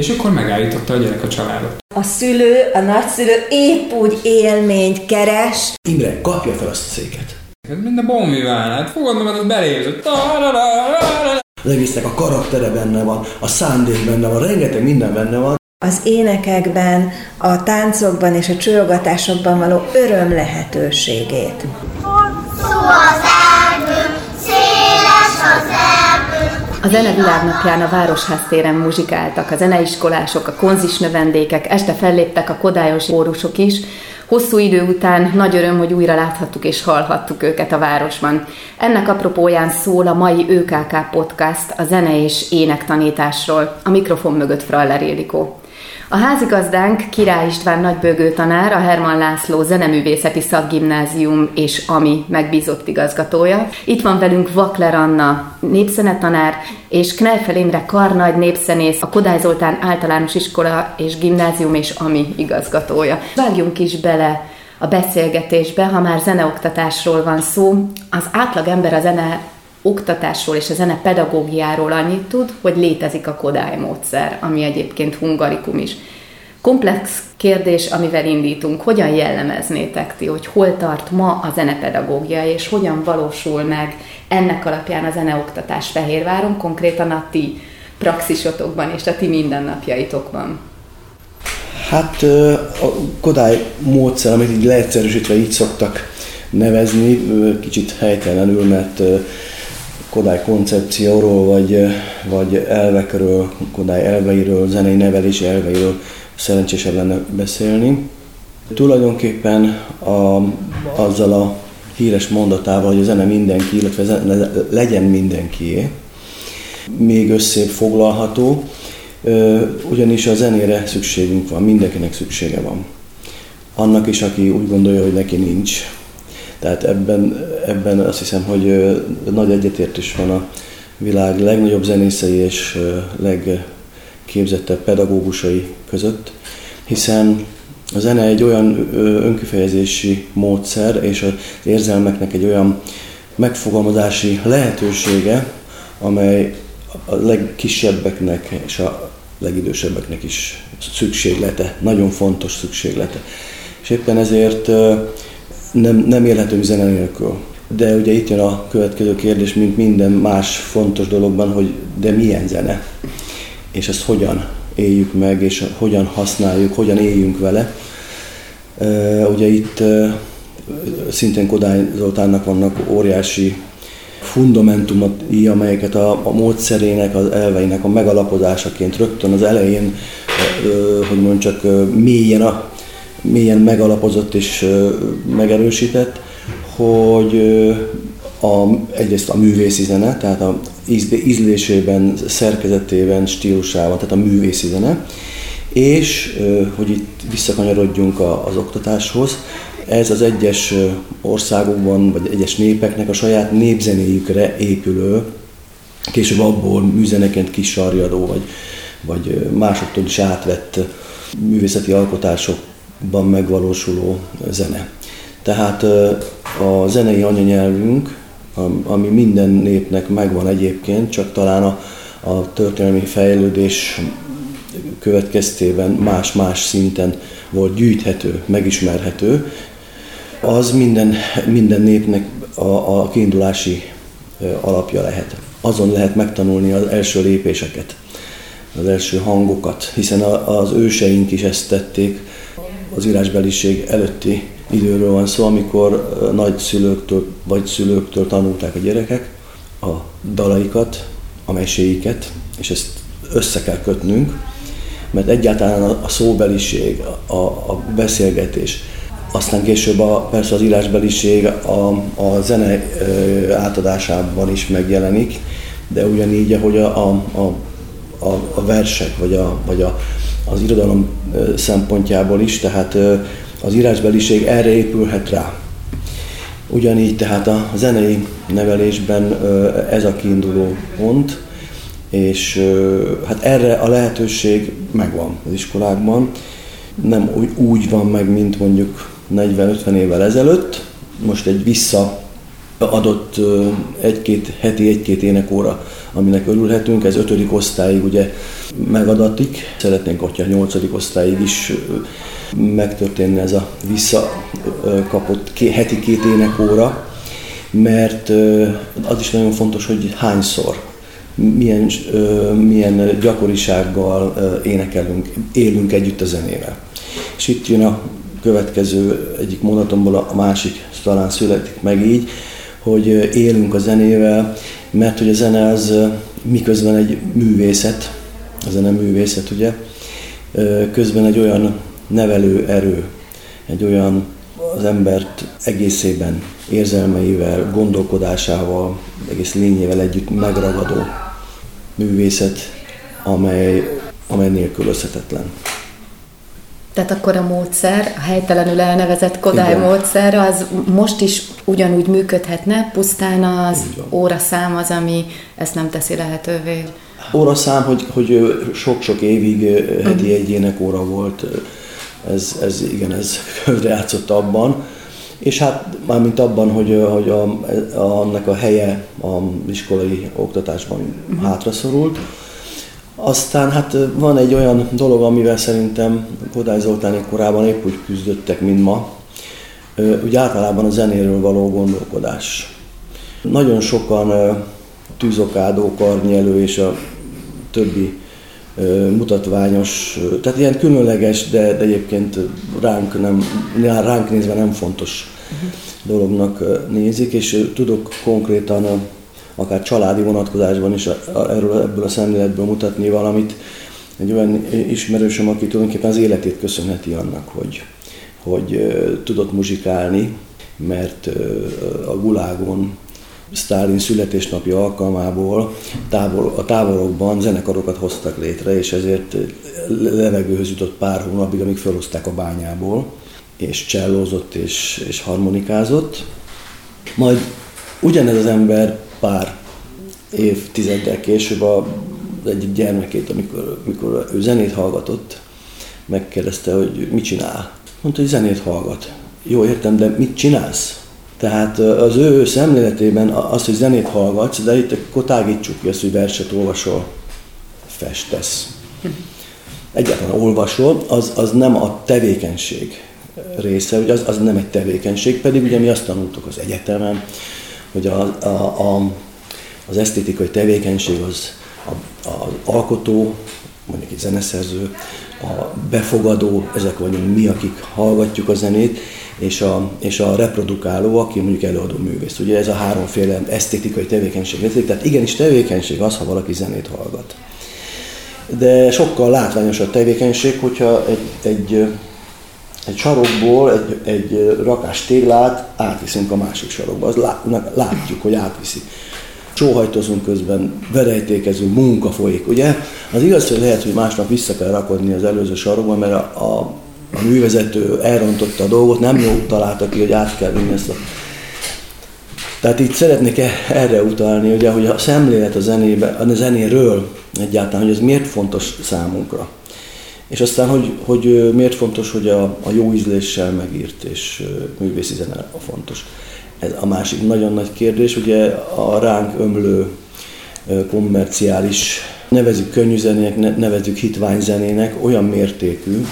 És akkor megállította a gyerek a családot. A szülő, a nagyszülő épp úgy élményt keres. Imre, kapja fel azt a széket. Ez minden bombivál, hát fogod magad, az belépsz. Az egésznek a karaktere benne van, a szándék benne van, rengeteg minden benne van. Az énekekben, a táncokban és a csőogatásokban való öröm lehetőségét. Hosszú az erdő, széles az erdő, A Zene Világnapján a Városház téren muzsikáltak a zeneiskolások, a konzis növendékek, este felléptek a kodályos órusok is. Hosszú idő után nagy öröm, hogy újra láthattuk és hallhattuk őket a városban. Ennek apropóján szól a mai ÖKK podcast a zene és énektanításról. A mikrofon mögött Fraller Ildikó. A házigazdánk Király István nagybőgő tanár, a Herman László Zeneművészeti Szakgimnázium és AMI megbízott igazgatója. Itt van velünk Vakler Anna, népszenetanár, és Knelfel Imre Karnagy népszenész, a Kodály Zoltán általános iskola és gimnázium és AMI igazgatója. Vágjunk is bele a beszélgetésbe, ha már zeneoktatásról van szó. Az átlag ember a zene oktatásról és a zene pedagógiáról annyit tud, hogy létezik a Kodály módszer, ami egyébként hungarikum is. Komplex kérdés, amivel indítunk, hogyan jellemeznétek ti, hogy hol tart ma a zenepedagógia, és hogyan valósul meg ennek alapján a zeneoktatás Fehérváron, konkrétan a ti praxisotokban és a ti mindennapjaitokban? Hát a Kodály módszer, amit így leegyszerűsítve így szoktak nevezni, kicsit helytelenül, mert Kodály koncepcióról, vagy, vagy elvekről, Kodály elveiről, zenei nevelési elveiről szerencsésebb lenne beszélni. Tulajdonképpen a, azzal a híres mondatával, hogy a zene mindenki, illetve zene legyen mindenkié, még összébb foglalható, ugyanis a zenére szükségünk van, mindenkinek szüksége van. Annak is, aki úgy gondolja, hogy neki nincs. Tehát ebben, ebben azt hiszem, hogy nagy egyetértés van a világ legnagyobb zenészei és legképzettebb pedagógusai között, hiszen a zene egy olyan önkifejezési módszer, és az érzelmeknek egy olyan megfogalmazási lehetősége, amely a legkisebbeknek és a legidősebbeknek is szükséglete, nagyon fontos szükséglete. És éppen ezért nem, nem élhető zene nélkül. De ugye itt jön a következő kérdés, mint minden más fontos dologban, hogy de milyen zene? És ezt hogyan éljük meg, és hogyan használjuk, hogyan éljünk vele. Ugye itt szintén Kodály Zoltánnak vannak óriási fundamentumai, amelyeket a, a módszerének, az elveinek a megalapozásaként rögtön az elején, hogy mondjam csak mélyen, a, mélyen megalapozott és megerősített, hogy a, egyrészt a művészi zene, tehát a ízlésében, szerkezetében, stílusában, tehát a művészi zene, és hogy itt visszakanyarodjunk az oktatáshoz, ez az egyes országokban, vagy egyes népeknek a saját népzenéjükre épülő, később abból műzeneként kisarjadó, vagy, vagy másoktól is átvett művészeti alkotásokban megvalósuló zene. Tehát a zenei anyanyelvünk, ami minden népnek megvan egyébként, csak talán a, a történelmi fejlődés következtében más-más szinten volt gyűjthető, megismerhető, az minden, minden népnek a, a kiindulási alapja lehet. Azon lehet megtanulni az első lépéseket, az első hangokat, hiszen az őseink is ezt tették. Az írásbeliség előtti időről van szó, amikor nagyszülőktől vagy szülőktől tanulták a gyerekek a dalaikat, a meséiket, és ezt össze kell kötnünk, mert egyáltalán a szóbeliség, a, a beszélgetés, aztán később a, persze az írásbeliség a, a zene átadásában is megjelenik, de ugyanígy, ahogy a, a, a, a versek, vagy, a, vagy a, az irodalom szempontjából is, tehát az írásbeliség erre épülhet rá. Ugyanígy tehát a zenei nevelésben ez a kiinduló pont, és hát erre a lehetőség megvan az iskolákban. Nem úgy, úgy van meg, mint mondjuk 40-50 évvel ezelőtt. Most egy vissza adott egy-két heti, egy-két énekóra, aminek örülhetünk. Ez ötödik osztályig ugye megadatik. Szeretnénk, hogyha nyolcadik osztályig is megtörténne ez a visszakapott heti két énekóra, mert az is nagyon fontos, hogy hányszor, milyen, milyen gyakorisággal énekelünk, élünk együtt a zenével. És itt jön a következő egyik mondatomból a másik talán születik meg így, hogy élünk a zenével, mert hogy a zene az miközben egy művészet, a zene művészet ugye, közben egy olyan nevelő erő, egy olyan az embert egészében, érzelmeivel, gondolkodásával, egész lényével együtt megragadó művészet, amely, amely nélkülözhetetlen. Tehát akkor a módszer, a helytelenül elnevezett Kodály Igen. módszer, az most is ugyanúgy működhetne, pusztán az óraszám az, ami ezt nem teszi lehetővé. Óraszám, hogy, hogy sok-sok évig ö, heti egy énekóra volt, ö, ez, ez igen, ez játszott abban. És hát mármint abban, hogy, hogy a, a, annak a helye a iskolai oktatásban hátraszorult. Aztán hát van egy olyan dolog, amivel szerintem Kodály Zoltánék korában épp úgy küzdöttek, mint ma. Úgy általában a zenéről való gondolkodás. Nagyon sokan tűzokádó, karnyelő és a többi mutatványos, tehát ilyen különleges, de, de egyébként ránk, nem, ránk nézve nem fontos dolognak ö, nézik, és tudok konkrétan akár családi vonatkozásban is erről, ebből a szemléletből mutatni valamit. Egy olyan ismerősöm, aki tulajdonképpen az életét köszönheti annak, hogy, hogy tudott muzsikálni, mert a gulágon Sztálin születésnapja alkalmából távol, a távolokban zenekarokat hoztak létre, és ezért levegőhöz jutott pár hónapig, amíg felhozták a bányából, és csellózott és, és harmonikázott. Majd ugyanez az ember pár évtizeddel később a, az egyik gyermekét, amikor, amikor ő zenét hallgatott, megkérdezte, hogy mit csinál. Mondta, hogy zenét hallgat. Jó, értem, de mit csinálsz? Tehát az ő szemléletében az, hogy zenét hallgatsz, de itt akkor tágítsuk ki azt, hogy verset olvasol, festesz. Egyáltalán olvasol, az, az nem a tevékenység része, hogy az, az nem egy tevékenység, pedig ugye mi azt tanultuk az egyetemen, hogy a, a, a, az esztétikai tevékenység az az alkotó, mondjuk egy zeneszerző, a befogadó, ezek vagyunk mi, akik hallgatjuk a zenét, és a, és a reprodukáló, aki mondjuk előadó művész. Ugye ez a háromféle esztétikai tevékenység létezik, tehát igenis tevékenység az, ha valaki zenét hallgat. De sokkal látványosabb tevékenység, hogyha egy, egy, egy sarokból egy, egy rakás téglát átviszünk a másik sarokba. Az lá, látjuk, hogy átviszi. Sóhajtozunk közben, verejtékezünk, munka folyik, ugye? Az igaz, hogy lehet, hogy másnap vissza kell rakodni az előző sarokba, mert a, a, a művezető elrontotta a dolgot, nem jó találta ki, hogy át kell vinni ezt a tehát itt szeretnék e- erre utalni, ugye, hogy a szemlélet a, zenébe, a zenéről egyáltalán, hogy ez miért fontos számunkra. És aztán, hogy, hogy miért fontos, hogy a, a jó ízléssel megírt és művészi zene a fontos. Ez a másik nagyon nagy kérdés, ugye a ránk ömlő kommerciális, nevezük könnyű zenének, ne- nevezük hitványzenének, olyan mértékű,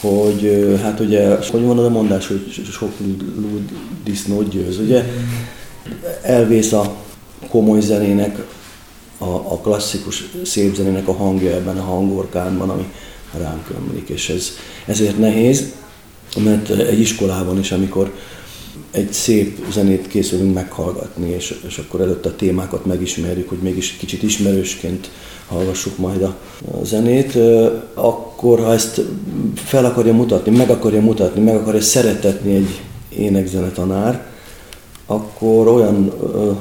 hogy hát ugye, hogy van az a mondás, hogy sok lúd disznót győz, ugye? elvész a komoly zenének, a, a klasszikus szép zenének a hangja ebben a hangorkánban, ami ránk ömlik, és ez ezért nehéz, mert egy iskolában is, amikor egy szép zenét készülünk meghallgatni, és, és akkor előtte a témákat megismerjük, hogy mégis kicsit ismerősként hallgassuk majd a, zenét, akkor ha ezt fel akarja mutatni, meg akarja mutatni, meg akarja szeretetni egy énekzenetanár, akkor olyan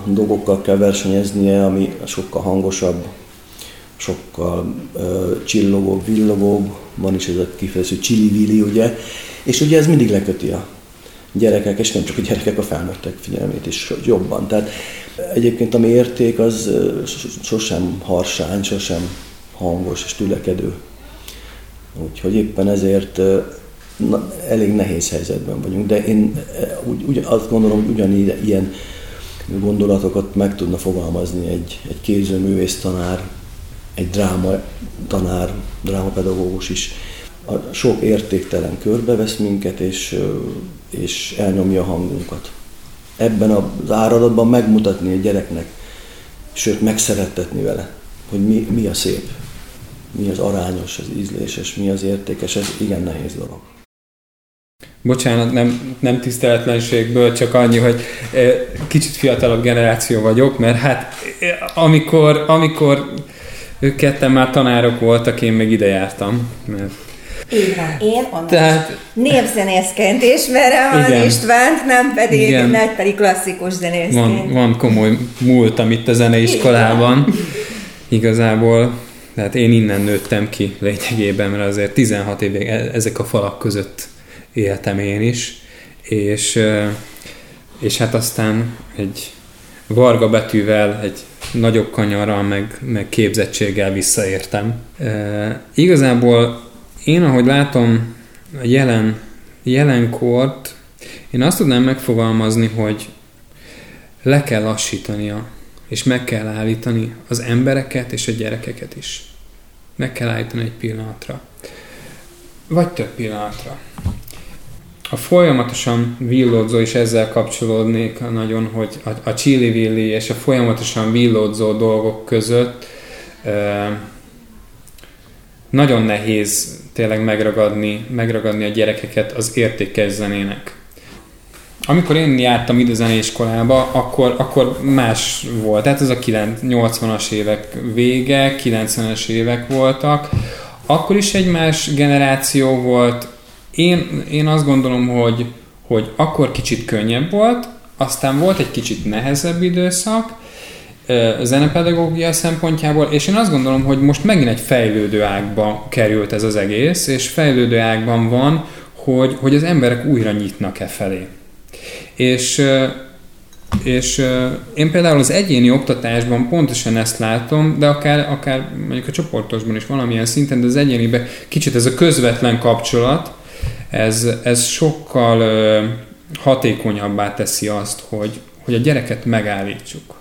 dolgokkal kell versenyeznie, ami sokkal hangosabb, sokkal ö, csillogóbb, villogóbb, van is ez a kifejező csili-vili, ugye, és ugye ez mindig leköti a gyerekek, és nem csak a gyerekek, a felnőttek figyelmét is jobban. Tehát egyébként a mi érték az sosem harsány, sosem hangos és tülekedő. Úgyhogy éppen ezért na, elég nehéz helyzetben vagyunk, de én úgy, úgy, azt gondolom, hogy ugyanígy ilyen gondolatokat meg tudna fogalmazni egy, egy képzőművész tanár, egy dráma tanár, drámapedagógus is. A sok értéktelen körbevesz minket, és, és elnyomja a hangunkat. Ebben az áradatban megmutatni a gyereknek, sőt megszerettetni vele, hogy mi, mi a szép, mi az arányos, az ízléses, mi az értékes, ez igen nehéz dolog. Bocsánat, nem, nem tiszteletlenségből, csak annyi, hogy kicsit fiatalabb generáció vagyok, mert hát amikor, amikor ők ketten már tanárok voltak, én még ide jártam. Mert így van. Én onnan Tehát... névzenészként ismerem igen. az Istvánt, nem pedig, igen. nem pedig klasszikus zenészként. Van, van komoly múltam itt a zeneiskolában. Igen. Igazából, tehát én innen nőttem ki lényegében, mert azért 16 évig e- ezek a falak között éltem én is, és, és hát aztán egy varga betűvel, egy nagyobb kanyarral, meg, meg képzettséggel visszaértem. E, igazából én, ahogy látom a jelen, jelenkort, én azt tudnám megfogalmazni, hogy le kell lassítania, és meg kell állítani az embereket és a gyerekeket is. Meg kell állítani egy pillanatra. Vagy több pillanatra. A folyamatosan villódzó, és ezzel kapcsolódnék nagyon, hogy a, a csili és a folyamatosan villódzó dolgok között e, nagyon nehéz tényleg megragadni, megragadni a gyerekeket az értékes zenének. Amikor én jártam ide zeneiskolába, akkor, akkor más volt. Tehát ez a 80-as évek vége, 90-es évek voltak. Akkor is egy más generáció volt. Én, én azt gondolom, hogy, hogy akkor kicsit könnyebb volt, aztán volt egy kicsit nehezebb időszak, zenepedagógia szempontjából, és én azt gondolom, hogy most megint egy fejlődő ágba került ez az egész, és fejlődő ágban van, hogy, hogy az emberek újra nyitnak e felé. És, és én például az egyéni oktatásban pontosan ezt látom, de akár, akár mondjuk a csoportosban is valamilyen szinten, de az egyéniben kicsit ez a közvetlen kapcsolat, ez, ez sokkal hatékonyabbá teszi azt, hogy, hogy a gyereket megállítsuk.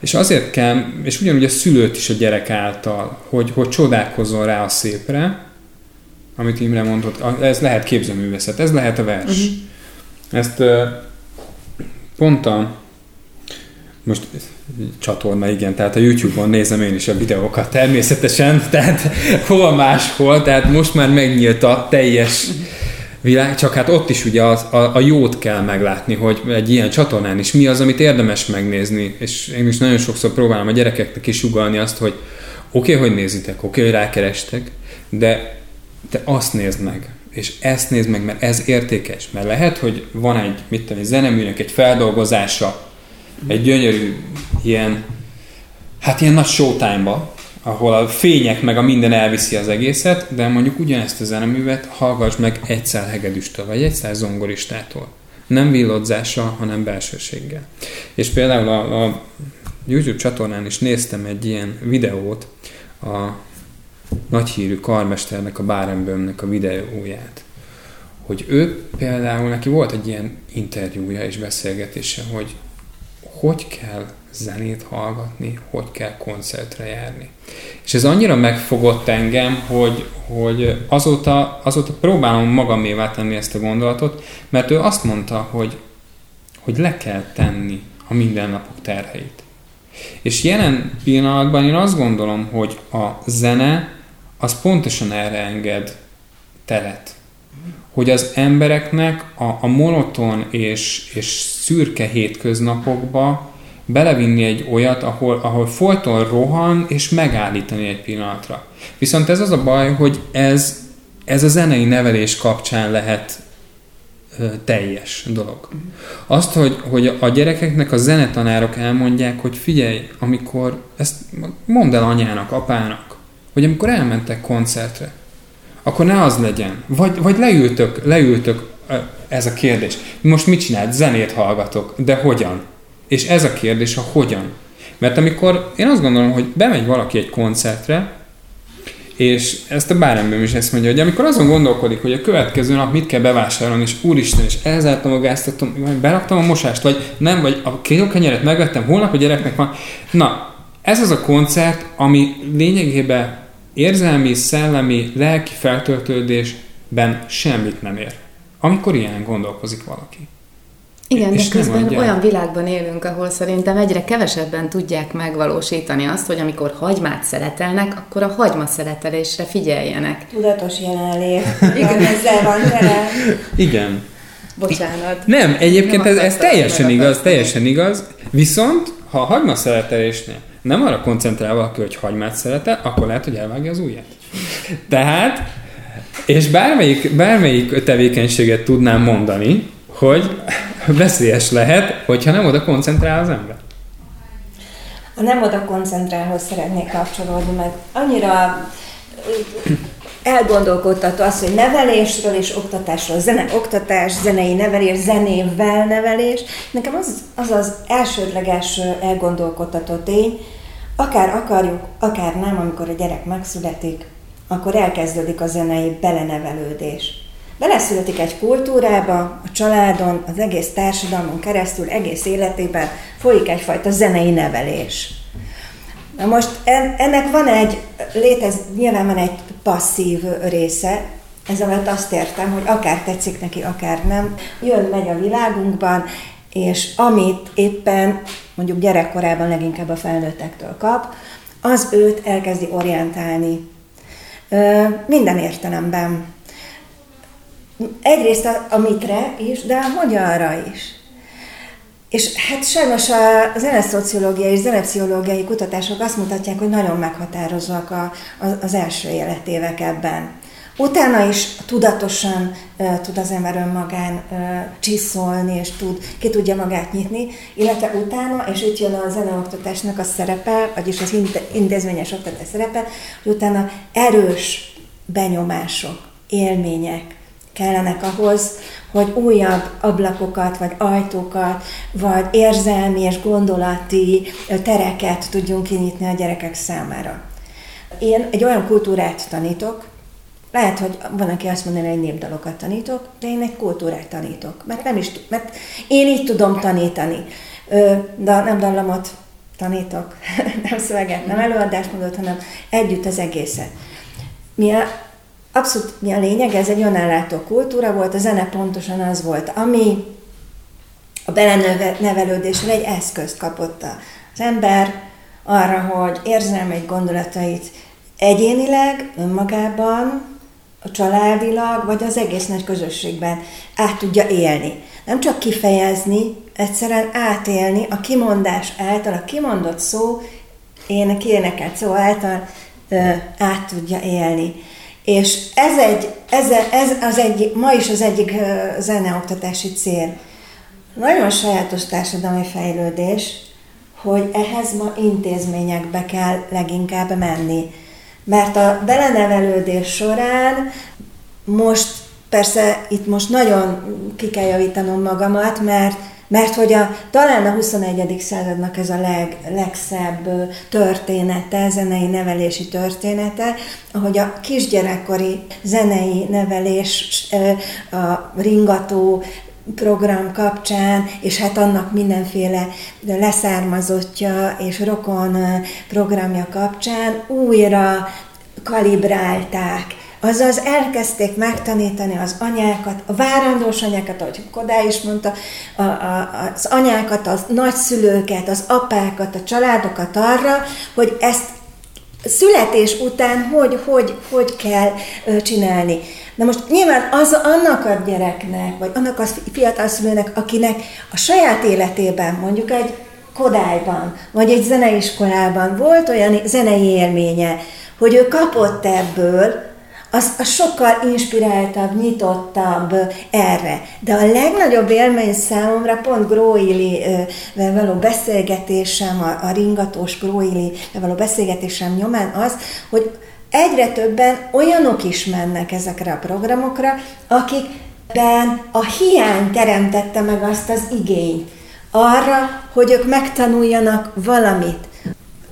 És azért kell, és ugyanúgy a szülőt is a gyerek által, hogy, hogy csodálkozzon rá a szépre, amit Imre mondott, ez lehet képzőművészet, ez lehet a vers. Uh-huh. Ezt pont a most csatorna, igen, tehát a YouTube-on nézem én is a videókat természetesen, tehát hol máshol, tehát most már megnyílt a teljes világ, csak hát ott is ugye a, a, a jót kell meglátni, hogy egy ilyen csatornán is mi az, amit érdemes megnézni, és én is nagyon sokszor próbálom a gyerekeknek is ugalni azt, hogy oké, okay, hogy nézitek, oké, okay, hogy rákerestek, de te azt nézd meg, és ezt nézd meg, mert ez értékes, mert lehet, hogy van egy, mit tudom, egy zeneműnek egy feldolgozása, egy gyönyörű ilyen, hát ilyen nagy showtime-ba, ahol a fények meg a minden elviszi az egészet, de mondjuk ugyanezt a zeneművet hallgass meg egyszer hegedűstől, vagy egyszer zongoristától. Nem villodzással, hanem belsőséggel. És például a, a YouTube csatornán is néztem egy ilyen videót, a nagyhírű karmesternek, a Bárenbömnek a videóját. Hogy ő például, neki volt egy ilyen interjúja és beszélgetése, hogy hogy kell zenét hallgatni, hogy kell koncertre járni. És ez annyira megfogott engem, hogy, hogy azóta, azóta próbálom magamévá tenni ezt a gondolatot, mert ő azt mondta, hogy, hogy le kell tenni a mindennapok terheit. És jelen pillanatban én azt gondolom, hogy a zene az pontosan erre enged teret. Hogy az embereknek a, a monoton és, és szürke hétköznapokba belevinni egy olyat, ahol, ahol folyton rohan, és megállítani egy pillanatra. Viszont ez az a baj, hogy ez, ez a zenei nevelés kapcsán lehet ö, teljes dolog. Azt, hogy, hogy a gyerekeknek a zenetanárok elmondják, hogy figyelj, amikor, ezt mondd el anyának, apának, hogy amikor elmentek koncertre, akkor ne az legyen. Vagy, vagy leültök, leültök ez a kérdés. Most mit csinált? Zenét hallgatok. De hogyan? És ez a kérdés, a hogyan. Mert amikor én azt gondolom, hogy bemegy valaki egy koncertre, És ezt a bárember is ezt mondja, hogy amikor azon gondolkodik, hogy a következő nap mit kell bevásárolni, és úristen, és elzártam a gáztatom, beraktam a mosást, vagy nem, vagy a kenyeret megvettem, holnap a gyereknek van. Na, ez az a koncert, ami lényegében érzelmi, szellemi, lelki feltöltődésben semmit nem ér. Amikor ilyen gondolkozik valaki. Igen, és de közben adják. olyan világban élünk, ahol szerintem egyre kevesebben tudják megvalósítani azt, hogy amikor hagymát szeretelnek, akkor a hagyma szeretelésre figyeljenek. Tudatos jelenlét. Igen, ezzel van tele. Igen. Bocsánat. Nem, egyébként nem ez, ez teljesen igaz, teljesen igaz. Viszont, ha a hagyma szeretelésnél nem arra koncentrál valaki, hogy hagymát szeretel, akkor lehet, hogy elvágja az ujját. Tehát, és bármelyik, bármelyik tevékenységet tudnám mondani, hogy veszélyes lehet, hogyha nem oda koncentrál az ember. A nem oda koncentrálhoz szeretnék kapcsolódni, mert annyira elgondolkodtató az, hogy nevelésről és oktatásról, zene, oktatás, zenei nevelés, zenével nevelés. Nekem az az, az elsődleges elgondolkodtató tény, akár akarjuk, akár nem, amikor a gyerek megszületik, akkor elkezdődik a zenei belenevelődés. Beleszületik egy kultúrába, a családon, az egész társadalmon keresztül, egész életében folyik egyfajta zenei nevelés. Na most ennek van egy, létez, nyilván van egy passzív része, ez alatt azt értem, hogy akár tetszik neki, akár nem, jön, megy a világunkban, és amit éppen mondjuk gyerekkorában leginkább a felnőttektől kap, az őt elkezdi orientálni. Minden értelemben. Egyrészt a, a mitre is, de a magyarra is. És hát sajnos a zeneszociológiai és zenepszichológiai kutatások azt mutatják, hogy nagyon meghatározóak a, a, az első életévek ebben. Utána is tudatosan uh, tud az ember önmagán uh, csiszolni, és tud, ki tudja magát nyitni, illetve utána, és itt jön a zeneoktatásnak a szerepe, vagyis az intézményes oktatás szerepe, hogy utána erős benyomások, élmények, kellenek ahhoz, hogy újabb ablakokat, vagy ajtókat, vagy érzelmi és gondolati tereket tudjunk kinyitni a gyerekek számára. Én egy olyan kultúrát tanítok, lehet, hogy van, aki azt mondaná, hogy népdalokat tanítok, de én egy kultúrát tanítok, mert nem is, mert én így tudom tanítani. De nem dallamot tanítok, nem szöveget, nem előadásmódot, hanem együtt az egészet. Mi a, abszolút mi a lényeg, ez egy önállátó kultúra volt, a zene pontosan az volt, ami a belenevelődésre egy eszközt kapott az ember arra, hogy érzelmeit, gondolatait egyénileg, önmagában, a családilag, vagy az egész nagy közösségben át tudja élni. Nem csak kifejezni, egyszerűen átélni a kimondás által, a kimondott szó, ének, énekelt szó által ö, át tudja élni. És ez, egy, ez, ez az egy, ma is az egyik zeneoktatási cél. Nagyon sajátos társadalmi fejlődés, hogy ehhez ma intézményekbe kell leginkább menni. Mert a belenevelődés során most, persze itt most nagyon ki kell javítanom magamat, mert mert hogy a, talán a 21. századnak ez a leg, legszebb története, zenei nevelési története, ahogy a kisgyerekkori zenei nevelés, a ringató program kapcsán, és hát annak mindenféle leszármazottja és rokon programja kapcsán újra kalibrálták. Azaz elkezdték megtanítani az anyákat, a várandós anyákat, ahogy Kodály is mondta, a, a, az anyákat, az nagyszülőket, az apákat, a családokat arra, hogy ezt születés után hogy, hogy, hogy kell csinálni. Na most nyilván az annak a gyereknek, vagy annak a fiatal szülőnek, akinek a saját életében, mondjuk egy Kodályban, vagy egy zeneiskolában volt olyan zenei élménye, hogy ő kapott ebből, az, az sokkal inspiráltabb, nyitottabb erre. De a legnagyobb élmény számomra pont Gróili való beszélgetésem, a, a ringatós Gróili való beszélgetésem nyomán az, hogy egyre többen olyanok is mennek ezekre a programokra, akikben a hiány teremtette meg azt az igényt arra, hogy ők megtanuljanak valamit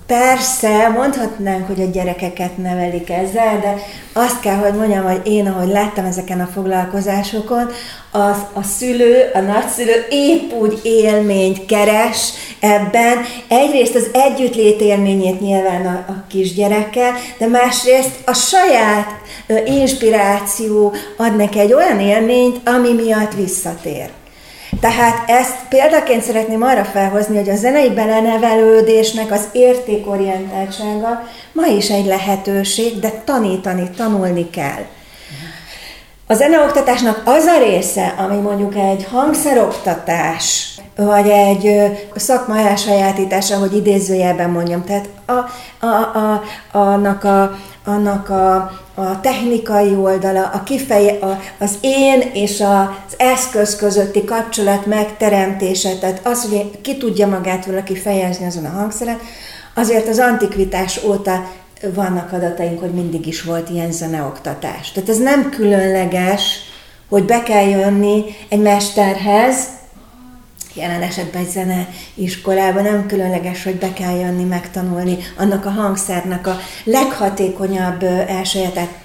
Persze, mondhatnánk, hogy a gyerekeket nevelik ezzel, de azt kell, hogy mondjam, hogy én, ahogy láttam ezeken a foglalkozásokon, az, a szülő, a nagyszülő épp úgy élményt keres ebben. Egyrészt az együttlét élményét nyilván a, a kisgyerekkel, de másrészt a saját inspiráció ad neki egy olyan élményt, ami miatt visszatér. Tehát ezt példaként szeretném arra felhozni, hogy a zenei belenevelődésnek az értékorientáltsága ma is egy lehetőség, de tanítani, tanulni kell. A zeneoktatásnak az a része, ami mondjuk egy hangszeroktatás, vagy egy szakma elsajátítása, hogy idézőjelben mondjam, tehát a, a, a, annak a, annak a, a technikai oldala, a kifeje, a, az én és az eszköz közötti kapcsolat megteremtése, tehát az, hogy ki tudja magát valaki fejezni azon a hangszeren, azért az antikvitás óta vannak adataink, hogy mindig is volt ilyen zeneoktatás. Tehát ez nem különleges, hogy be kell jönni egy mesterhez, jelen esetben egy zeneiskolában nem különleges, hogy be kell jönni, megtanulni annak a hangszernek a leghatékonyabb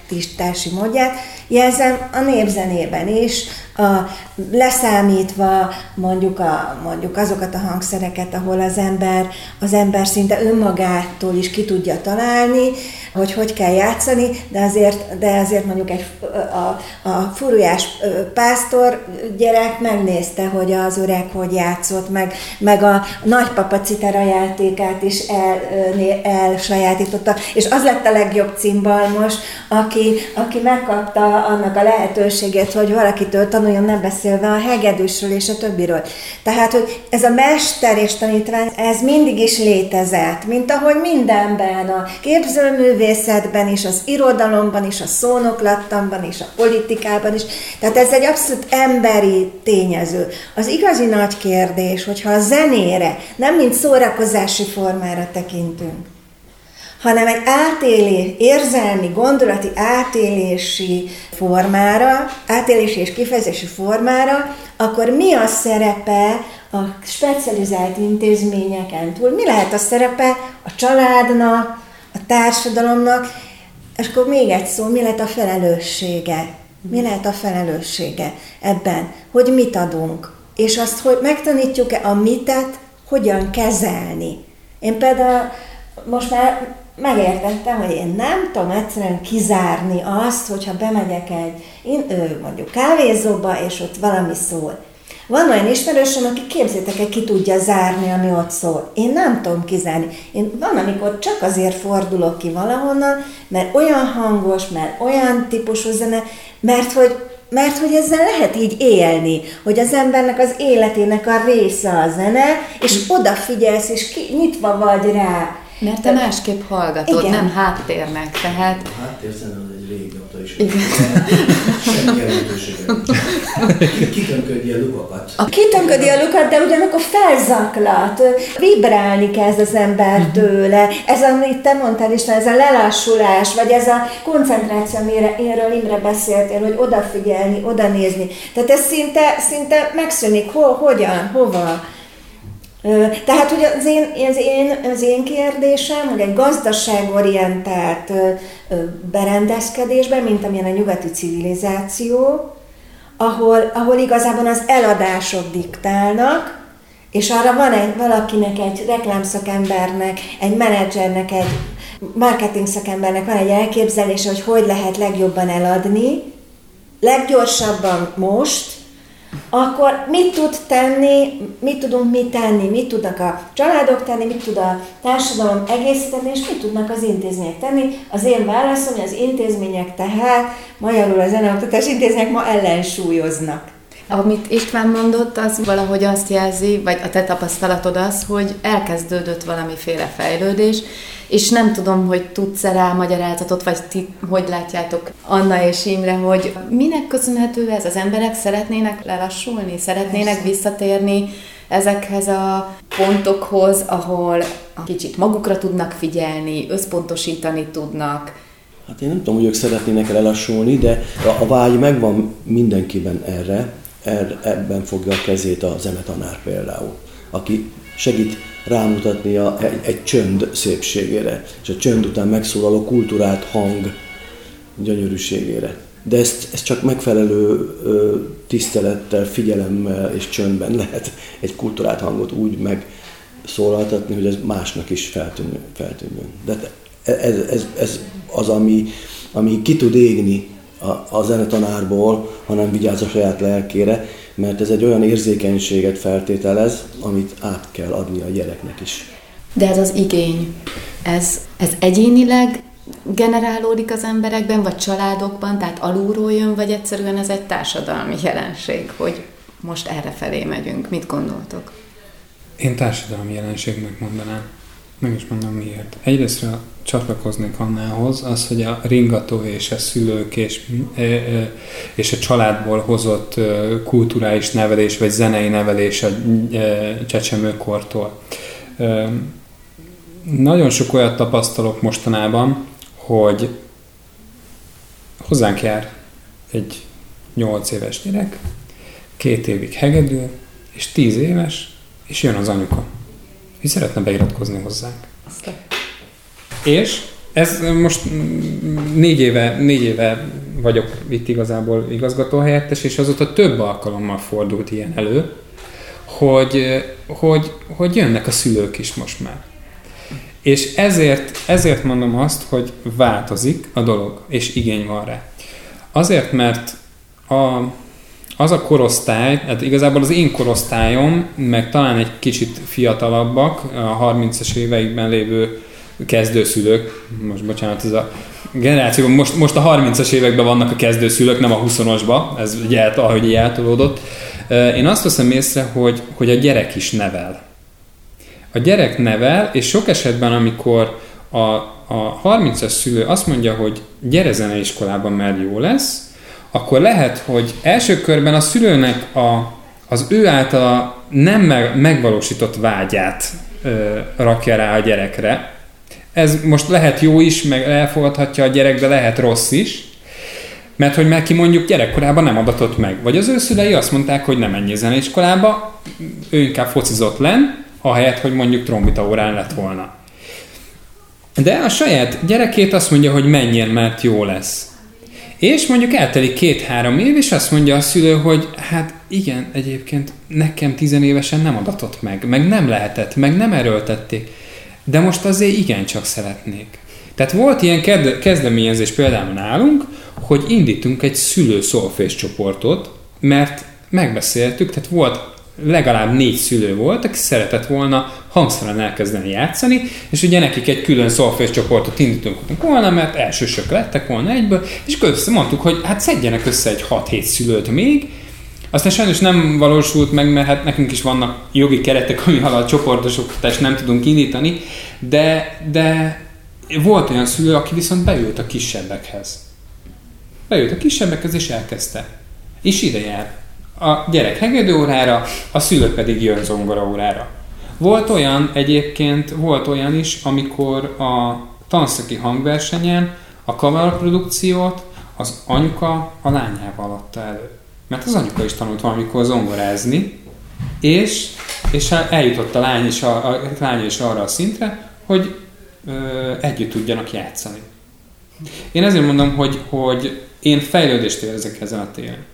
elsajátítási módját. Jelzem a népzenében is, a, leszámítva mondjuk, a, mondjuk azokat a hangszereket, ahol az ember, az ember szinte önmagától is ki tudja találni, hogy hogy kell játszani, de azért, de azért mondjuk egy, a, a furujás pásztor gyerek megnézte, hogy az öreg hogy játszott, meg, meg a nagypapa citera játékát is el, elsajátította, és az lett a legjobb cimbalmos, aki, aki megkapta annak a lehetőséget, hogy valakitől tanuljon, nem beszélve a hegedűsről és a többiről. Tehát, hogy ez a mester és tanítvány, ez mindig is létezett, mint ahogy mindenben, a képzőművészetben is, az irodalomban is, a szónoklattanban is, a politikában is. Tehát ez egy abszolút emberi tényező. Az igazi nagy kérdés, hogyha a zenére nem mint szórakozási formára tekintünk, hanem egy átélés, érzelmi, gondolati átélési formára, átélési és kifejezési formára, akkor mi a szerepe a specializált intézményeken túl? Mi lehet a szerepe a családnak, a társadalomnak, és akkor még egy szó, mi lehet a felelőssége? Mi lehet a felelőssége ebben, hogy mit adunk? És azt, hogy megtanítjuk-e a mitet, hogyan kezelni. Én például most már megértettem, hogy én nem tudom egyszerűen kizárni azt, hogyha bemegyek egy én, ő, mondjuk kávézóba, és ott valami szól. Van olyan ismerősöm, aki képzétek el, ki tudja zárni, ami ott szól. Én nem tudom kizárni. Én van, amikor csak azért fordulok ki valahonnan, mert olyan hangos, mert olyan típusú zene, mert hogy mert hogy ezzel lehet így élni, hogy az embernek az életének a része a zene, és odafigyelsz, és ki, nyitva vagy rá. Mert te másképp hallgatod, Igen. nem háttérnek, tehát... A háttérzene az egy régóta is. Igen. Semmi jelentősége. Kitönködi a lukakat. A kitönködi a lukat, de ugyanakkor felzaklat. Vibrálni kezd az ember mhm. tőle. Ez, amit te mondtál is, ez a lelassulás, vagy ez a koncentráció, amire énről Imre beszéltél, hogy odafigyelni, oda nézni. Tehát ez szinte, szinte megszűnik. Hol, hogyan, hova? Tehát hogy az én, az, én, az én kérdésem, hogy egy gazdaságorientált berendezkedésben, mint amilyen a nyugati civilizáció, ahol, ahol igazából az eladások diktálnak, és arra van egy, valakinek, egy reklámszakembernek, egy menedzsernek, egy marketing szakembernek van egy elképzelése, hogy hogy lehet legjobban eladni, leggyorsabban most, akkor mit tud tenni, mit tudunk mi tenni, mit tudnak a családok tenni, mit tud a társadalom egészíteni, és mit tudnak az intézmények tenni. Az én válaszom, hogy az intézmények tehát, magyarul a zeneoktatás intézmények ma ellensúlyoznak. Amit István mondott, az valahogy azt jelzi, vagy a te tapasztalatod az, hogy elkezdődött valamiféle fejlődés, és nem tudom, hogy tudsz-e rá magyarázatot, vagy ti hogy látjátok Anna és Imre, hogy minek köszönhető ez? Az emberek szeretnének lelassulni, szeretnének Persze. visszatérni ezekhez a pontokhoz, ahol kicsit magukra tudnak figyelni, összpontosítani tudnak. Hát én nem tudom, hogy ők szeretnének lelassulni, de a, vágy megvan mindenkiben erre, er, ebben fogja a kezét a zenetanár például, aki segít rámutatni a, egy, egy csönd szépségére, és a csönd után megszólaló kultúrát hang gyönyörűségére. De ezt, ezt csak megfelelő ö, tisztelettel, figyelemmel és csöndben lehet egy kultúrát hangot úgy megszólaltatni, hogy ez másnak is feltűnjön. feltűnjön. De ez, ez, ez az, ami, ami ki tud égni a, a zenetanárból, hanem vigyáz a saját lelkére, mert ez egy olyan érzékenységet feltételez, amit át kell adni a gyereknek is. De ez az igény, ez, ez egyénileg generálódik az emberekben, vagy családokban, tehát alulról jön, vagy egyszerűen ez egy társadalmi jelenség, hogy most erre felé megyünk. Mit gondoltok? Én társadalmi jelenségnek mondanám. Meg is mondom miért. Egyrészt csatlakoznék annához, az, hogy a ringató és a szülők és, e, e, és a családból hozott e, kulturális nevelés, vagy zenei nevelés a csecsemőkortól. Nagyon sok olyat tapasztalok mostanában, hogy hozzánk jár egy 8 éves gyerek, két évig hegedül, és 10 éves, és jön az anyuka hogy szeretne beiratkozni hozzánk. Aztán. És ez most négy éve, négy éve vagyok itt igazából igazgatóhelyettes, és azóta több alkalommal fordult ilyen elő, hogy, hogy, hogy jönnek a szülők is most már. És ezért, ezért mondom azt, hogy változik a dolog, és igény van rá. Azért, mert a, az a korosztály, hát igazából az én korosztályom, meg talán egy kicsit fiatalabbak, a 30-as éveikben lévő kezdőszülők, most bocsánat, ez a generáció, most, most a 30-as években vannak a kezdőszülők, nem a 20-asba, ez ugye ahogy eltolódott. Én azt veszem észre, hogy, hogy a gyerek is nevel. A gyerek nevel, és sok esetben, amikor a, a 30-as szülő azt mondja, hogy gyere zeneiskolában, mert jó lesz, akkor lehet, hogy első körben a szülőnek a, az ő általa nem megvalósított vágyát ö, rakja rá a gyerekre. Ez most lehet jó is, meg elfogadhatja a gyerek, de lehet rossz is, mert hogy neki mondjuk gyerekkorában nem adatott meg. Vagy az ő szülei azt mondták, hogy nem menj zeneiskolába, ő inkább focizott len, ahelyett, hogy mondjuk trombita órán lett volna. De a saját gyerekét azt mondja, hogy menjél, mert jó lesz. És mondjuk eltelik két-három év, és azt mondja a szülő, hogy hát igen, egyébként nekem tizenévesen nem adatott meg, meg nem lehetett, meg nem erőltették, de most azért igencsak szeretnék. Tehát volt ilyen kezdeményezés például nálunk, hogy indítunk egy szülő szolfés csoportot, mert megbeszéltük, tehát volt legalább négy szülő volt, aki szeretett volna hangszeren elkezdeni játszani, és ugye nekik egy külön szolfés csoportot indítunk volna, mert elsősök lettek volna egyből, és össze mondtuk, hogy hát szedjenek össze egy 6-7 szülőt még, aztán sajnos nem valósult meg, mert hát nekünk is vannak jogi keretek, ami alatt csoportos oktatást nem tudunk indítani, de, de volt olyan szülő, aki viszont beült a kisebbekhez. Beült a kisebbekhez és elkezdte. És ide jár a gyerek hegedő órára, a szülő pedig jön zongora órára. Volt olyan egyébként, volt olyan is, amikor a tanszaki hangversenyen a kameraprodukciót az anyuka a lányával adta elő. Mert az anyuka is tanult valamikor zongorázni, és, és eljutott a lány is, a, a lány is arra a szintre, hogy ö, együtt tudjanak játszani. Én ezért mondom, hogy, hogy én fejlődést érzek ezen a téren.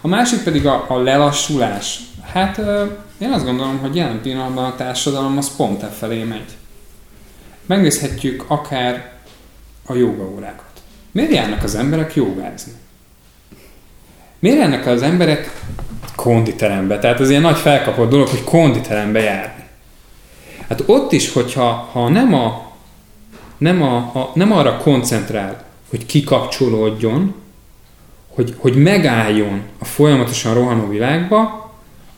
A másik pedig a, a lelassulás. Hát én azt gondolom, hogy jelen pillanatban a társadalom az pont e felé megy. Megnézhetjük akár a jogaórákat. Miért járnak az emberek jogázni? Miért járnak az emberek konditerembe? Tehát az ilyen nagy felkapott dolog, hogy konditerembe járni. Hát ott is, hogyha ha nem, a, nem, a, a, nem arra koncentrál, hogy kikapcsolódjon, hogy, hogy megálljon a folyamatosan rohanó világba,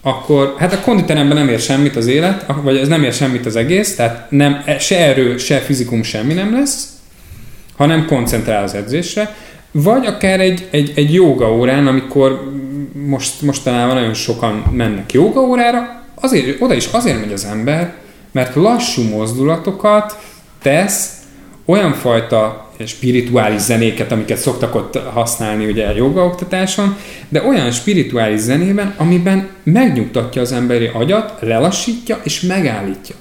akkor hát a konditeremben nem ér semmit az élet, vagy ez nem ér semmit az egész, tehát nem, se erő, se fizikum semmi nem lesz, hanem koncentrál az edzésre, vagy akár egy, egy, egy joga órán, amikor most, mostanában nagyon sokan mennek joga órára, azért, oda is azért megy az ember, mert lassú mozdulatokat tesz olyan fajta spirituális zenéket, amiket szoktak ott használni ugye a jogaoktatáson, de olyan spirituális zenében, amiben megnyugtatja az emberi agyat, lelassítja és megállítja.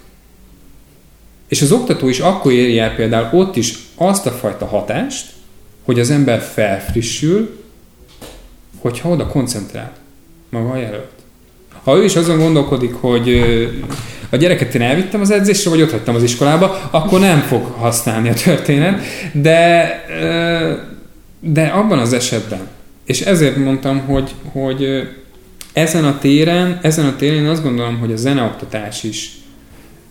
És az oktató is akkor éri el például ott is azt a fajta hatást, hogy az ember felfrissül, hogyha oda koncentrál maga a jelölt. Ha ő is azon gondolkodik, hogy a gyereket én elvittem az edzésre, vagy ott hagytam az iskolába, akkor nem fog használni a történet, de, de abban az esetben, és ezért mondtam, hogy, hogy ezen a téren, ezen a téren én azt gondolom, hogy a zeneoktatás is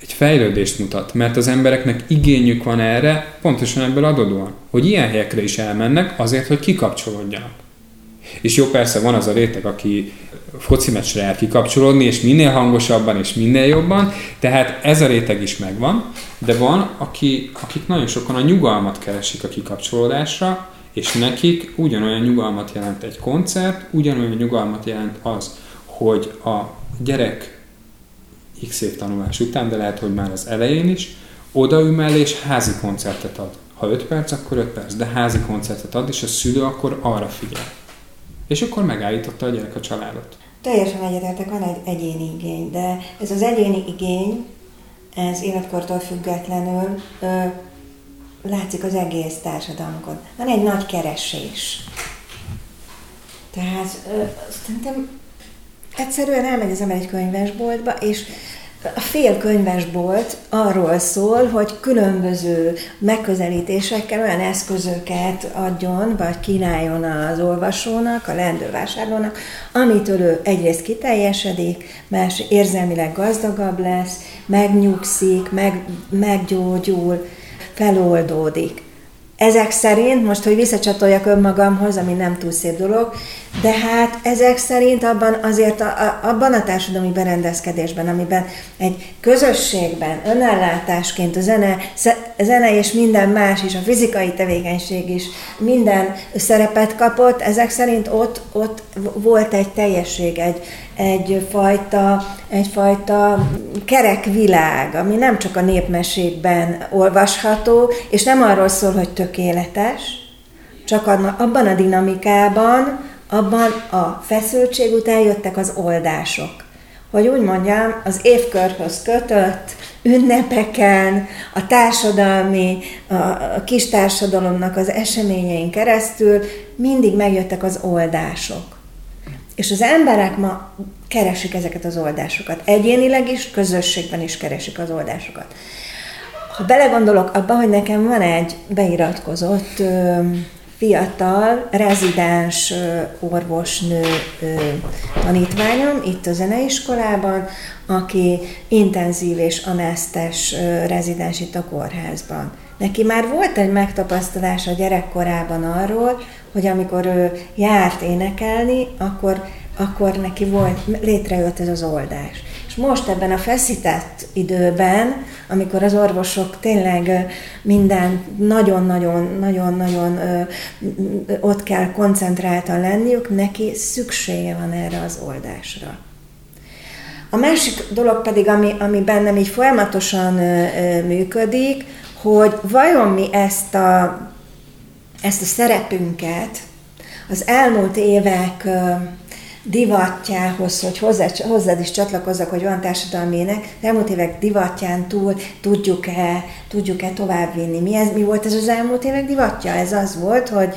egy fejlődést mutat, mert az embereknek igényük van erre, pontosan ebből adódóan, hogy ilyen helyekre is elmennek azért, hogy kikapcsolódjanak. És jó, persze van az a réteg, aki foci meccsre el kikapcsolódni, és minél hangosabban, és minél jobban, tehát ez a réteg is megvan, de van, aki, akik nagyon sokan a nyugalmat keresik a kikapcsolódásra, és nekik ugyanolyan nyugalmat jelent egy koncert, ugyanolyan nyugalmat jelent az, hogy a gyerek x év tanulás után, de lehet, hogy már az elején is, odaümel és házi koncertet ad. Ha 5 perc, akkor 5 perc, de házi koncertet ad, és a szülő akkor arra figyel. És akkor megállította a gyerek a családot. Teljesen egyetértek, van egy egyéni igény, de ez az egyéni igény, ez életkortól függetlenül ö, látszik az egész társadalmunkon. Van egy nagy keresés. Tehát ö, szerintem egyszerűen elmegy az ember egy könyvesboltba, és a fél könyvesbolt arról szól, hogy különböző megközelítésekkel olyan eszközöket adjon, vagy kínáljon az olvasónak, a leendő vásárlónak, amitől ő egyrészt kiteljesedik, más érzelmileg gazdagabb lesz, megnyugszik, meg, meggyógyul, feloldódik. Ezek szerint, most, hogy visszacsatoljak önmagamhoz, ami nem túl szép dolog, de hát ezek szerint abban azért a, a, abban a társadalmi berendezkedésben, amiben egy közösségben önellátásként a zene, zene és minden más is, a fizikai tevékenység is minden szerepet kapott, ezek szerint ott, ott volt egy teljesség, egy, egyfajta, egyfajta kerek világ, ami nem csak a népmesékben olvasható, és nem arról szól, hogy tökéletes, csak abban a dinamikában, abban a feszültség után jöttek az oldások. Hogy úgy mondjam, az évkörhöz kötött ünnepeken, a társadalmi, a kis társadalomnak az eseményein keresztül mindig megjöttek az oldások. És az emberek ma keresik ezeket az oldásokat. Egyénileg is, közösségben is keresik az oldásokat. Ha belegondolok abba, hogy nekem van egy beiratkozott fiatal, rezidens orvosnő tanítványom itt a zeneiskolában, aki intenzív és anesztes rezidens itt a kórházban. Neki már volt egy megtapasztalás a gyerekkorában arról, hogy amikor ő járt énekelni, akkor, akkor neki volt, létrejött ez az oldás. És most ebben a feszített időben, amikor az orvosok tényleg minden nagyon-nagyon-nagyon-nagyon ott kell koncentráltan lenniük, neki szüksége van erre az oldásra. A másik dolog pedig, ami, ami bennem így folyamatosan ö, ö, működik, hogy vajon mi ezt a, ezt a szerepünket az elmúlt évek divatjához, hogy hozzád, hozzád is csatlakozzak, hogy van társadalmi ének, az elmúlt évek divatján túl tudjuk-e, tudjuk-e továbbvinni. Mi, ez, mi volt ez az elmúlt évek divatja? Ez az volt, hogy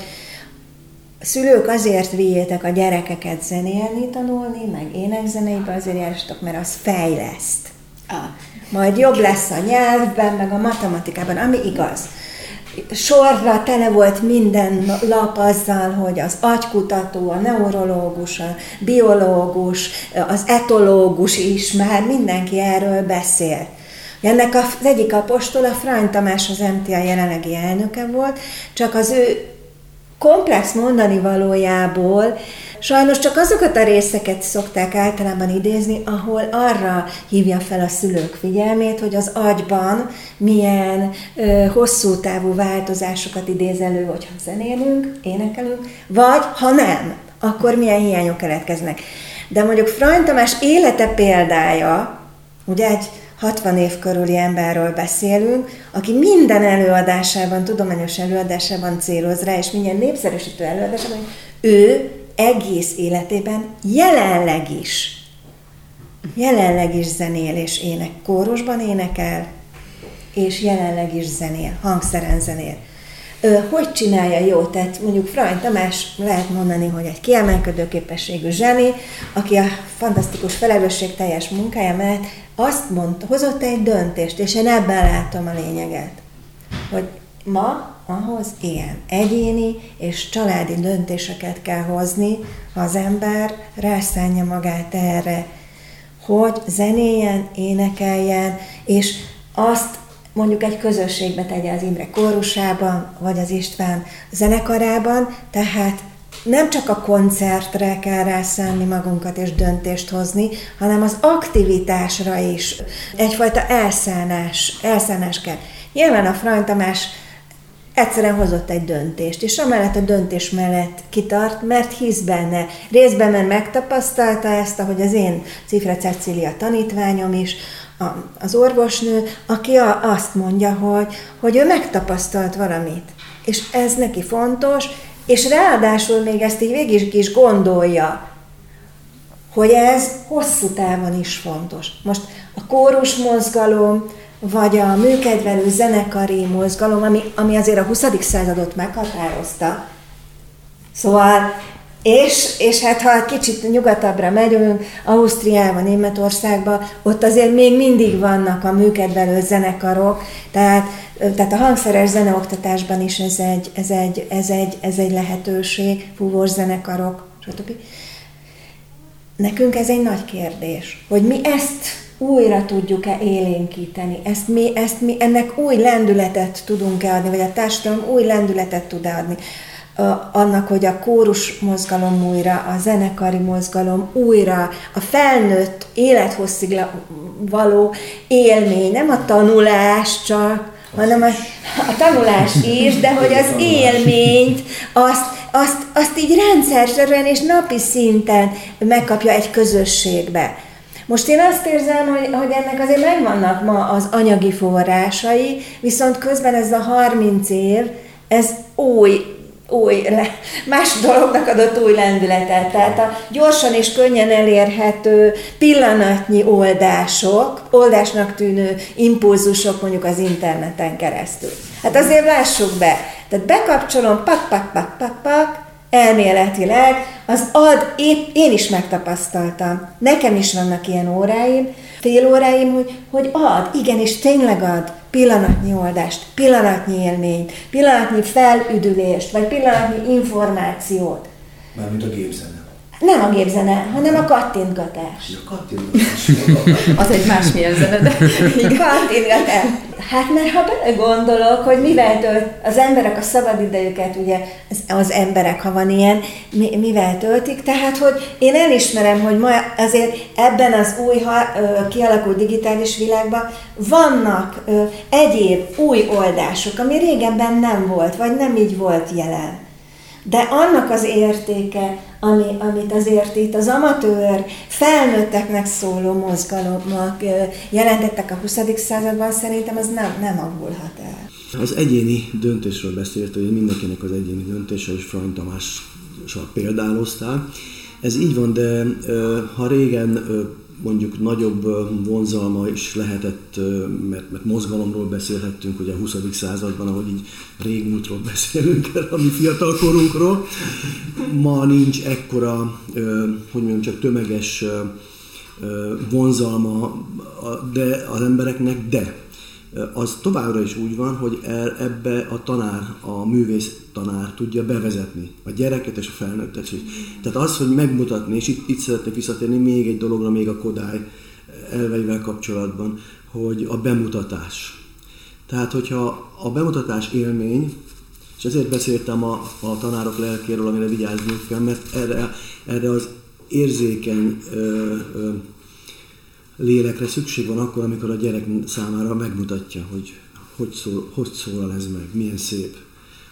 szülők azért vigyétek a gyerekeket zenélni, tanulni, meg énekzeneibe azért jársatok, mert az fejleszt. Ah. Majd jobb lesz a nyelvben, meg a matematikában, ami igaz sorra tele volt minden lap azzal, hogy az agykutató, a neurológus, a biológus, az etológus is, már mindenki erről beszél. Ennek az egyik apostol, a Frany Tamás az MTA jelenlegi elnöke volt, csak az ő komplex mondani valójából Sajnos csak azokat a részeket szokták általában idézni, ahol arra hívja fel a szülők figyelmét, hogy az agyban milyen ö, hosszú távú változásokat idéz elő, hogyha zenélünk, énekelünk, vagy ha nem, akkor milyen hiányok keletkeznek. De mondjuk Frany Tamás élete példája, ugye egy 60 év körüli emberről beszélünk, aki minden előadásában, tudományos előadásában céloz rá, és minden népszerűsítő előadásában, ő egész életében jelenleg is, jelenleg is zenél és ének, kórusban énekel, és jelenleg is zenél, hangszeren zenél. Hogy csinálja jó? Tehát mondjuk Frany Tamás lehet mondani, hogy egy kiemelkedő képességű zseni, aki a fantasztikus felelősségteljes munkája mellett azt mondta, hozott egy döntést, és én ebben látom a lényeget, hogy ma ahhoz ilyen egyéni és családi döntéseket kell hozni, ha az ember rászánja magát erre, hogy zenéjen, énekeljen, és azt mondjuk egy közösségbe tegye az Imre kórusában, vagy az István zenekarában, tehát nem csak a koncertre kell rászánni magunkat és döntést hozni, hanem az aktivitásra is. Egyfajta elszánás, elszánás kell. Nyilván a Frany Tamás egyszerűen hozott egy döntést, és amellett a döntés mellett kitart, mert hisz benne. Részben mert megtapasztalta ezt, ahogy az én Cifre Cecília tanítványom is, a, az orvosnő, aki a, azt mondja, hogy, hogy ő megtapasztalt valamit, és ez neki fontos, és ráadásul még ezt így végig is gondolja, hogy ez hosszú távon is fontos. Most a kórus mozgalom, vagy a műkedvelő zenekari mozgalom, ami, ami azért a 20. századot meghatározta. Szóval, és, és hát ha kicsit nyugatabbra megyünk, Ausztriába, Németországba, ott azért még mindig vannak a műkedvelő zenekarok, tehát, tehát a hangszeres zeneoktatásban is ez egy, ez egy, ez egy, ez egy lehetőség, fúvós zenekarok, stb. Nekünk ez egy nagy kérdés, hogy mi ezt újra tudjuk-e élénkíteni, ezt mi, ezt mi, ennek új lendületet tudunk-e adni, vagy a társadalom új lendületet tud-e adni? Annak, hogy a kórus mozgalom újra, a zenekari mozgalom újra, a felnőtt élethosszig való élmény, nem a tanulás csak, hanem a, a tanulás is, de hogy az élményt, azt, azt, azt így rendszerszerűen és napi szinten megkapja egy közösségbe. Most én azt érzem, hogy, hogy ennek azért megvannak ma az anyagi forrásai, viszont közben ez a 30 év, ez új új, más dolognak adott új lendületet. Tehát a gyorsan és könnyen elérhető pillanatnyi oldások, oldásnak tűnő impulzusok mondjuk az interneten keresztül. Hát azért lássuk be. Tehát bekapcsolom, pak, pak, pak, pak, pak, elméletileg, az ad, épp én is megtapasztaltam. Nekem is vannak ilyen óráim, fél óráim, hogy, hogy ad, igenis tényleg ad pillanatnyi oldást, pillanatnyi élményt, pillanatnyi felüdülést, vagy pillanatnyi információt. Mármint a gépzene. Nem a gépzene, hanem a kattintgatás. A kattintgatás. az egy másmilyen zene, de. Kattintgatás. Hát mert ha belegondolok, hogy mivel tölt az emberek a szabadidejüket, ugye az, az emberek, ha van ilyen, mi, mivel töltik, tehát hogy én elismerem, hogy ma azért ebben az új ha, ö, kialakult digitális világban vannak ö, egyéb új oldások, ami régebben nem volt, vagy nem így volt jelen. De annak az értéke, ami, amit azért itt az amatőr felnőtteknek szóló mozgalomnak jelentettek a 20. században, szerintem az nem, nem avulhat el. Az egyéni döntésről beszélt, hogy mindenkinek az egyéni döntése, és Frany Tamással példáloztál. Ez így van, de ha régen mondjuk nagyobb vonzalma is lehetett, mert, mert mozgalomról beszélhettünk, ugye a 20. században, ahogy így régmúltról beszélünk, a mi fiatal korunkról. Ma nincs ekkora, hogy mondjam, csak tömeges vonzalma de az embereknek, de az továbbra is úgy van, hogy ebbe a tanár, a művész tanár tudja bevezetni a gyereket és a felnőttet is. Tehát az, hogy megmutatni, és itt, itt szeretnék visszatérni még egy dologra, még a Kodály elveivel kapcsolatban, hogy a bemutatás. Tehát, hogyha a bemutatás élmény, és ezért beszéltem a, a tanárok lelkéről, amire vigyázni kell, mert erre, erre az érzékeny ö, ö, lélekre szükség van akkor, amikor a gyerek számára megmutatja, hogy hogy, szól, hogy szólal ez meg, milyen szép.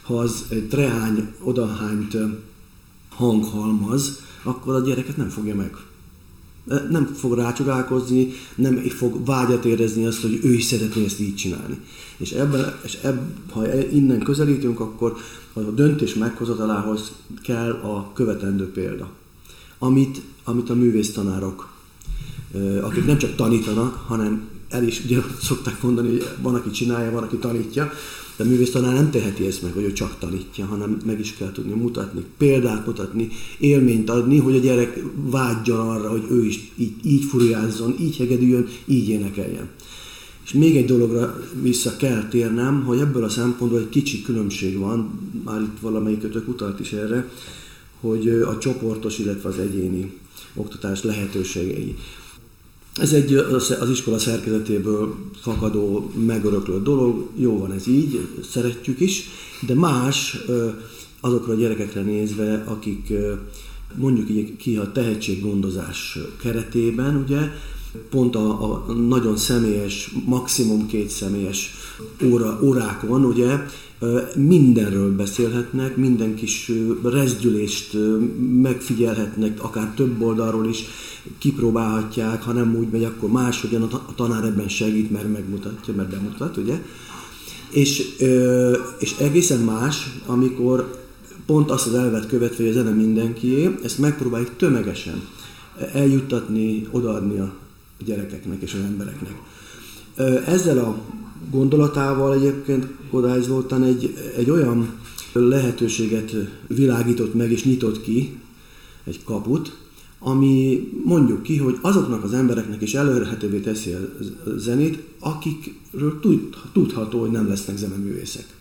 Ha az egy trehány, odahányt hanghalmaz, akkor a gyereket nem fogja meg. Nem fog rácsodálkozni, nem fog vágyat érezni azt, hogy ő is szeretné ezt így csinálni. És, ebben, és ebben, ha innen közelítünk, akkor a döntés meghozatalához kell a követendő példa, amit, amit a művésztanárok akik nem csak tanítanak, hanem el is, ugye szokták mondani, hogy van, aki csinálja, van, aki tanítja, de a művész tanár nem teheti ezt meg, hogy ő csak tanítja, hanem meg is kell tudni mutatni, példát mutatni, élményt adni, hogy a gyerek vágyjon arra, hogy ő is így, így furiázzon, így hegedüljön, így énekeljen. És még egy dologra vissza kell térnem, hogy ebből a szempontból egy kicsi különbség van, már itt valamelyikötök utalt is erre, hogy a csoportos, illetve az egyéni oktatás lehetőségei. Ez egy az iskola szerkezetéből fakadó, megöröklött dolog, jó van ez így, szeretjük is, de más azokra a gyerekekre nézve, akik mondjuk így ki a tehetséggondozás keretében, ugye, pont a, a nagyon személyes, maximum két személyes óra, órákon, ugye, mindenről beszélhetnek, minden kis rezdülést megfigyelhetnek, akár több oldalról is kipróbálhatják, ha nem úgy megy, akkor máshogyan a tanár ebben segít, mert megmutatja, mert bemutat, ugye? És, és egészen más, amikor pont azt az elvet követve, hogy a zene mindenkié, ezt megpróbáljuk tömegesen eljuttatni, odaadni a gyerekeknek és az embereknek. Ezzel a gondolatával egyébként Kodály Zoltán egy, egy olyan lehetőséget világított meg és nyitott ki, egy kaput, ami mondjuk ki, hogy azoknak az embereknek is előrhetővé teszi a zenét, akikről tudható, hogy nem lesznek zeneművészek.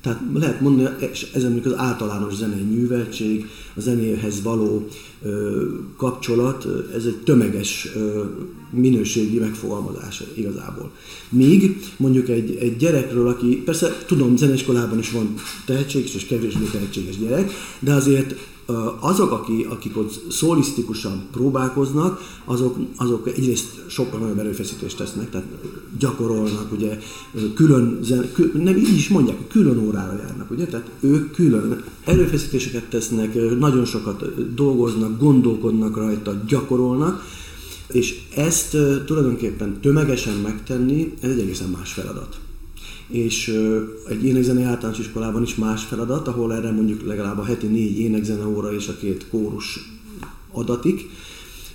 Tehát lehet mondani, és ez mondjuk az általános zenei műveltség, a zenéhez való ö, kapcsolat, ez egy tömeges ö, minőségi megfogalmazás igazából. Míg mondjuk egy, egy gyerekről, aki, persze tudom, zeneiskolában is van tehetséges és kevésbé tehetséges gyerek, de azért azok, akik, akik ott szólisztikusan próbálkoznak, azok, azok egyrészt sokkal nagyobb erőfeszítést tesznek, tehát gyakorolnak, ugye külön, kül, nem így is mondják, külön órára járnak, ugye, tehát ők külön erőfeszítéseket tesznek, nagyon sokat dolgoznak, gondolkodnak rajta, gyakorolnak, és ezt tulajdonképpen tömegesen megtenni, ez egy egészen más feladat és egy énekzenei általános iskolában is más feladat, ahol erre mondjuk legalább a heti négy énekzene óra és a két kórus adatik,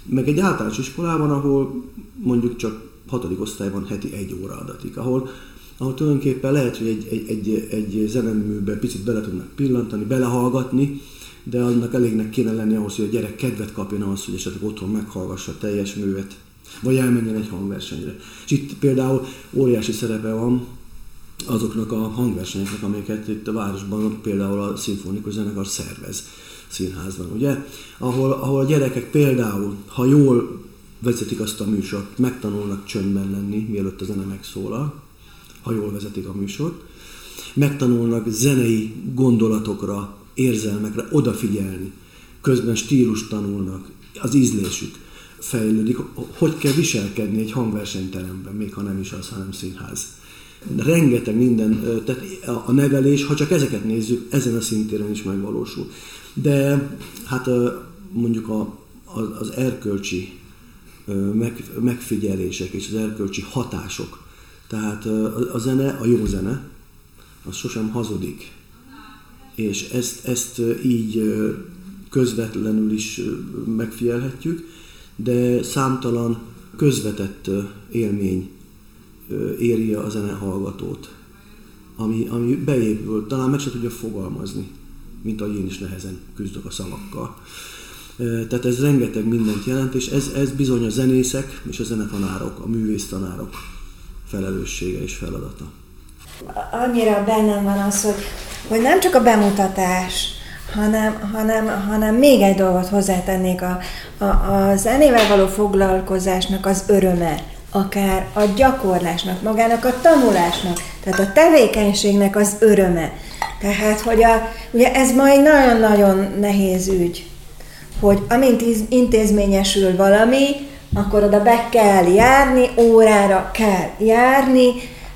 meg egy általános iskolában, ahol mondjuk csak hatodik osztályban heti egy óra adatik, ahol, ahol tulajdonképpen lehet, hogy egy, egy, egy, egy zeneműben picit bele tudnak pillantani, belehallgatni, de annak elégnek kéne lenni ahhoz, hogy a gyerek kedvet kapjon ahhoz, hogy esetleg otthon meghallgassa a teljes művet, vagy elmenjen egy hangversenyre. És itt például óriási szerepe van azoknak a hangversenyeknek, amelyeket itt a városban például a szimfonikus zenekar szervez színházban, ugye? Ahol, ahol a gyerekek például, ha jól vezetik azt a műsort, megtanulnak csöndben lenni, mielőtt a zene megszólal, ha jól vezetik a műsort, megtanulnak zenei gondolatokra, érzelmekre odafigyelni, közben stílus tanulnak, az ízlésük fejlődik, hogy kell viselkedni egy hangversenyteremben, még ha nem is az, hanem színház rengeteg minden, tehát a nevelés, ha csak ezeket nézzük, ezen a szintéren is megvalósul. De hát mondjuk a, az erkölcsi megfigyelések és az erkölcsi hatások, tehát a zene, a jó zene, az sosem hazudik. És ezt, ezt így közvetlenül is megfigyelhetjük, de számtalan közvetett élmény éri a zenehallgatót, ami, ami beépül, talán meg se tudja fogalmazni, mint ahogy én is nehezen küzdök a szavakkal. Tehát ez rengeteg mindent jelent, és ez, ez bizony a zenészek és a zenetanárok, a művésztanárok felelőssége és feladata. Annyira bennem van az, hogy, hogy nem csak a bemutatás, hanem, hanem, hanem még egy dolgot hozzátennék, a, a, a zenével való foglalkozásnak az öröme akár a gyakorlásnak, magának a tanulásnak, tehát a tevékenységnek az öröme. Tehát, hogy a, ugye ez majd nagyon-nagyon nehéz ügy, hogy amint intézményesül valami, akkor oda be kell járni, órára kell járni,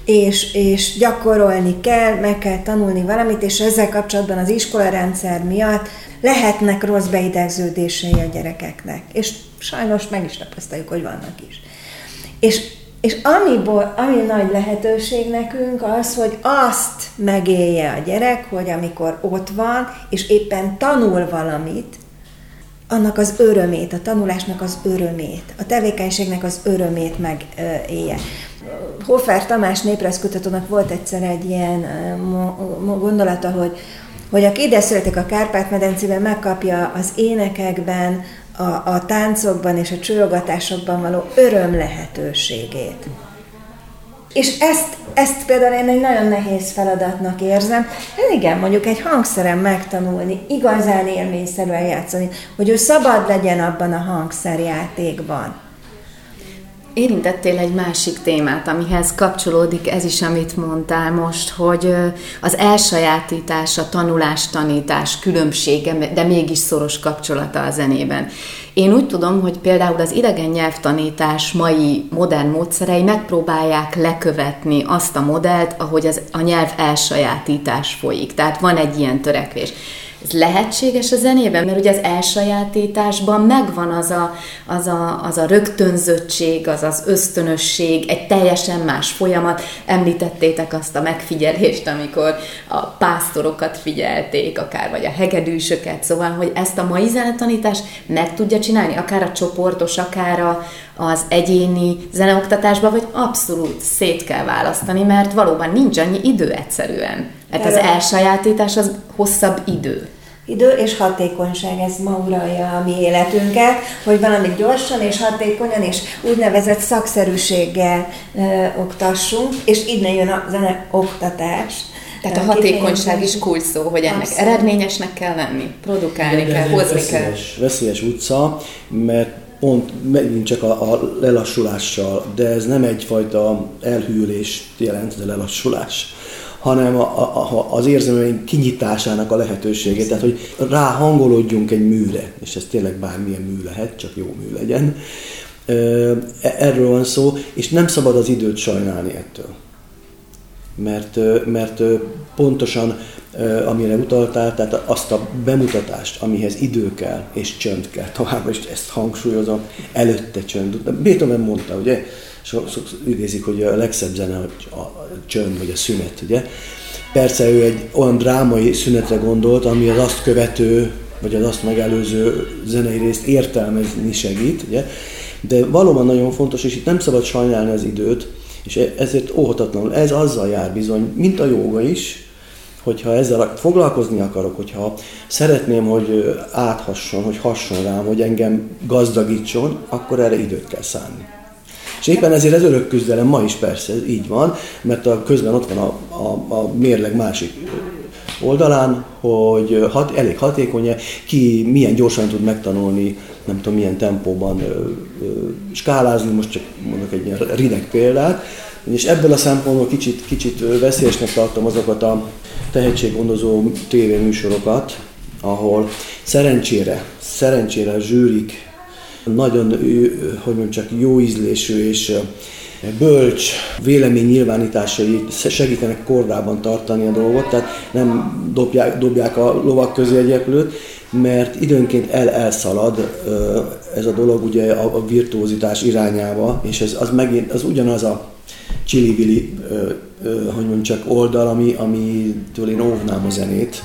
és, és gyakorolni kell, meg kell tanulni valamit, és ezzel kapcsolatban az iskolarendszer miatt lehetnek rossz beidegződései a gyerekeknek. És sajnos meg is tapasztaljuk, hogy vannak is. És, és amiból, ami nagy lehetőség nekünk az, hogy azt megélje a gyerek, hogy amikor ott van, és éppen tanul valamit, annak az örömét, a tanulásnak az örömét, a tevékenységnek az örömét megélje. Hofer Tamás néprajzkutatónak volt egyszer egy ilyen gondolata, hogy, hogy aki ide születik a Kárpát-medencében, megkapja az énekekben, a, a táncokban és a csőrogatásokban való öröm lehetőségét. És ezt, ezt például én egy nagyon nehéz feladatnak érzem. Hát igen, mondjuk egy hangszeren megtanulni, igazán élményszerűen játszani, hogy ő szabad legyen abban a hangszerjátékban. Érintettél egy másik témát, amihez kapcsolódik ez is, amit mondtál most, hogy az elsajátítás, a tanulás, tanítás különbsége, de mégis szoros kapcsolata a zenében. Én úgy tudom, hogy például az idegen nyelvtanítás mai modern módszerei megpróbálják lekövetni azt a modellt, ahogy az, a nyelv elsajátítás folyik. Tehát van egy ilyen törekvés. Ez lehetséges a zenében? Mert ugye az elsajátításban megvan az a, az a, az a rögtönzöttség, az az ösztönösség, egy teljesen más folyamat. Említettétek azt a megfigyelést, amikor a pásztorokat figyelték, akár vagy a hegedűsöket, szóval, hogy ezt a mai zenetanítás meg tudja csinálni, akár a csoportos, akár a, az egyéni zeneoktatásban, vagy abszolút szét kell választani, mert valóban nincs annyi idő egyszerűen. Hát az elsajátítás az hosszabb idő. Idő és hatékonyság, ez ma uralja a mi életünket, hogy valamit gyorsan és hatékonyan és úgynevezett szakszerűséggel ö, oktassunk, és innen jön a zene oktatás. Tehát a hatékonyság is kulcs szó, hogy ennek Abszolút. eredményesnek kell lenni, produkálni de, kell, hozni veszélyes, kell. Veszélyes utca, mert pont megint csak a, a lelassulással, de ez nem egyfajta elhűlést jelent, de lelassulás hanem a, a, az érzelmeink kinyitásának a lehetőségét, tehát hogy ráhangolódjunk egy műre, és ez tényleg bármilyen mű lehet, csak jó mű legyen. E, erről van szó, és nem szabad az időt sajnálni ettől. Mert, mert pontosan, amire utaltál, tehát azt a bemutatást, amihez idő kell és csönd kell, továbbra is ezt hangsúlyozom, előtte csönd. Beethoven mondta, ugye, sokszor idézik, hogy a legszebb zene a csönd vagy a szünet, ugye. Persze ő egy olyan drámai szünetre gondolt, ami az azt követő, vagy az azt megelőző zenei részt értelmezni segít, ugye. De valóban nagyon fontos, és itt nem szabad sajnálni az időt, és e- ezért óhatatlanul ez azzal jár bizony, mint a jóga is, hogyha ezzel foglalkozni akarok, hogyha szeretném, hogy áthasson, hogy hasson rám, hogy engem gazdagítson, akkor erre időt kell szánni. És éppen ezért ez örök küzdelem ma is persze, így van, mert a közben ott van a, a, a mérleg másik oldalán, hogy hat, elég hatékony ki milyen gyorsan tud megtanulni, nem tudom milyen tempóban ö, ö, skálázni, most csak mondok egy ilyen rideg példát, és ebből a szempontból kicsit, kicsit veszélyesnek tartom azokat a tehetséggondozó tévéműsorokat, ahol szerencsére, szerencsére a zsűrik nagyon, hogy mondjam, csak jó ízlésű és bölcs vélemény nyilvánításai segítenek kordában tartani a dolgot, tehát nem dobják, dobják a lovak közé egy mert időnként el-elszalad ez a dolog ugye a virtuózitás irányába, és ez az megint az ugyanaz a csili hogy mondjam, csak oldal, ami, amitől én óvnám a zenét.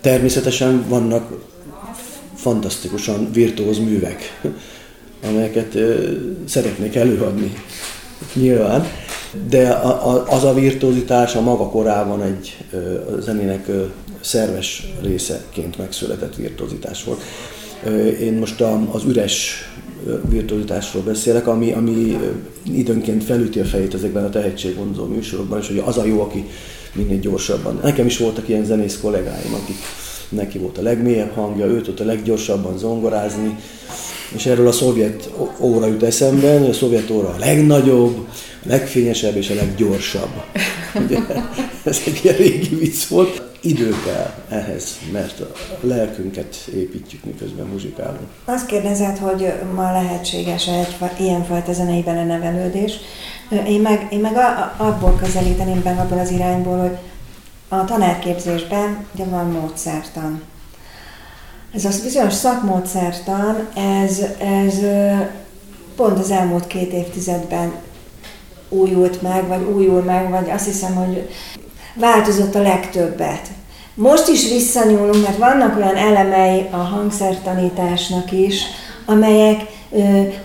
Természetesen vannak fantasztikusan virtuóz művek, amelyeket szeretnék előadni nyilván, de az a virtuózitás a maga korában egy zenének szerves részeként megszületett virtuózitás volt. Én most az üres virtuózitásról beszélek, ami, ami időnként felüti a fejét ezekben a tehetséggondozó műsorokban, és hogy az a jó, aki minél gyorsabban. Nekem is voltak ilyen zenész kollégáim, akik neki volt a legmélyebb hangja, ő tudta leggyorsabban zongorázni, és erről a szovjet óra jut eszembe, hogy a szovjet óra a legnagyobb, a legfényesebb és a leggyorsabb. Ugye, ez egy ilyen régi vicc volt. Idő kell ehhez, mert a lelkünket építjük, miközben muzsikálunk. Azt kérdezed, hogy ma lehetséges egy ilyenfajta zenei belenevelődés. Én meg, én meg abból közelíteném be abból az irányból, hogy a tanárképzésben ugye van módszertan. Ez az bizonyos szakmódszertan, ez, ez pont az elmúlt két évtizedben újult meg, vagy újul meg, vagy azt hiszem, hogy változott a legtöbbet. most is visszanyúlunk, mert vannak olyan elemei a hangszertanításnak is, amelyek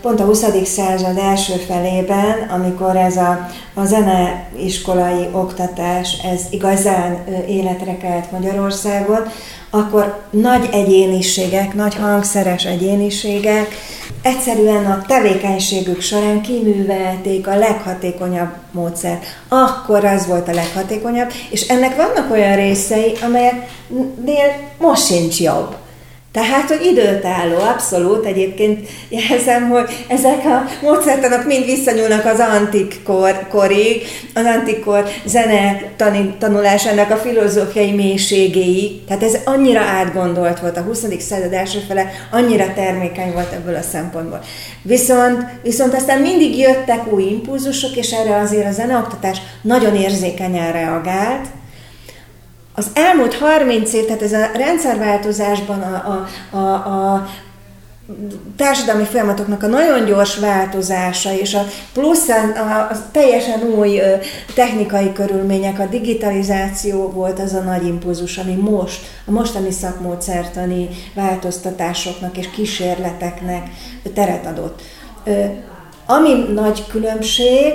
pont a 20. század első felében, amikor ez a, a zeneiskolai oktatás, ez igazán életre kelt Magyarországon, akkor nagy egyéniségek, nagy hangszeres egyéniségek egyszerűen a tevékenységük során kiművelték a leghatékonyabb módszert. Akkor az volt a leghatékonyabb, és ennek vannak olyan részei, amelyeknél most sincs jobb. Tehát, hogy időtálló, abszolút. Egyébként jelzem, hogy ezek a módszertanok mind visszanyúlnak az antik kor, korig, az antik kor zene tanulásának a filozófiai mélységéig. Tehát ez annyira átgondolt volt, a 20. század első fele annyira termékeny volt ebből a szempontból. Viszont, viszont aztán mindig jöttek új impulzusok, és erre azért a zeneoktatás nagyon érzékenyen reagált, az elmúlt 30 év, tehát ez a rendszerváltozásban a, a, a, a társadalmi folyamatoknak a nagyon gyors változása, és a plusz a, a, a teljesen új ö, technikai körülmények, a digitalizáció volt az a nagy impulzus, ami most, a mostani szakmódszertani változtatásoknak és kísérleteknek teret adott. Ami nagy különbség,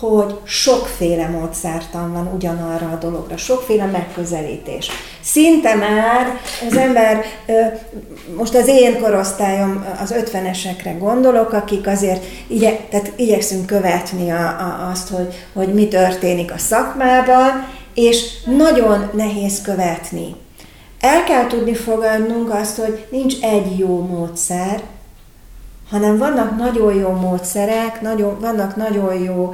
hogy sokféle módszertan van ugyanarra a dologra, sokféle megközelítés. Szinte már az ember, most az én korosztályom, az ötvenesekre gondolok, akik azért igye, tehát igyekszünk követni a, a, azt, hogy, hogy mi történik a szakmában, és nagyon nehéz követni. El kell tudni fogadnunk azt, hogy nincs egy jó módszer, hanem vannak nagyon jó módszerek, nagyon, vannak nagyon jó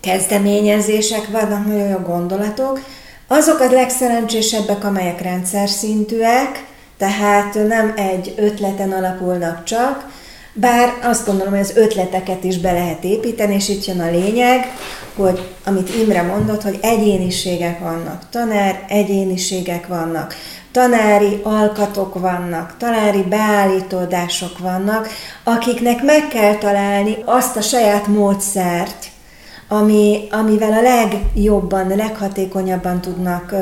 kezdeményezések, vannak nagyon jó gondolatok. Azok a legszerencsésebbek, amelyek rendszer szintűek, tehát nem egy ötleten alapulnak csak, bár azt gondolom, hogy az ötleteket is be lehet építeni, és itt jön a lényeg, hogy amit Imre mondott, hogy egyéniségek vannak, tanár egyéniségek vannak, tanári alkatok vannak, tanári beállítódások vannak, akiknek meg kell találni azt a saját módszert, ami, amivel a legjobban, leghatékonyabban tudnak,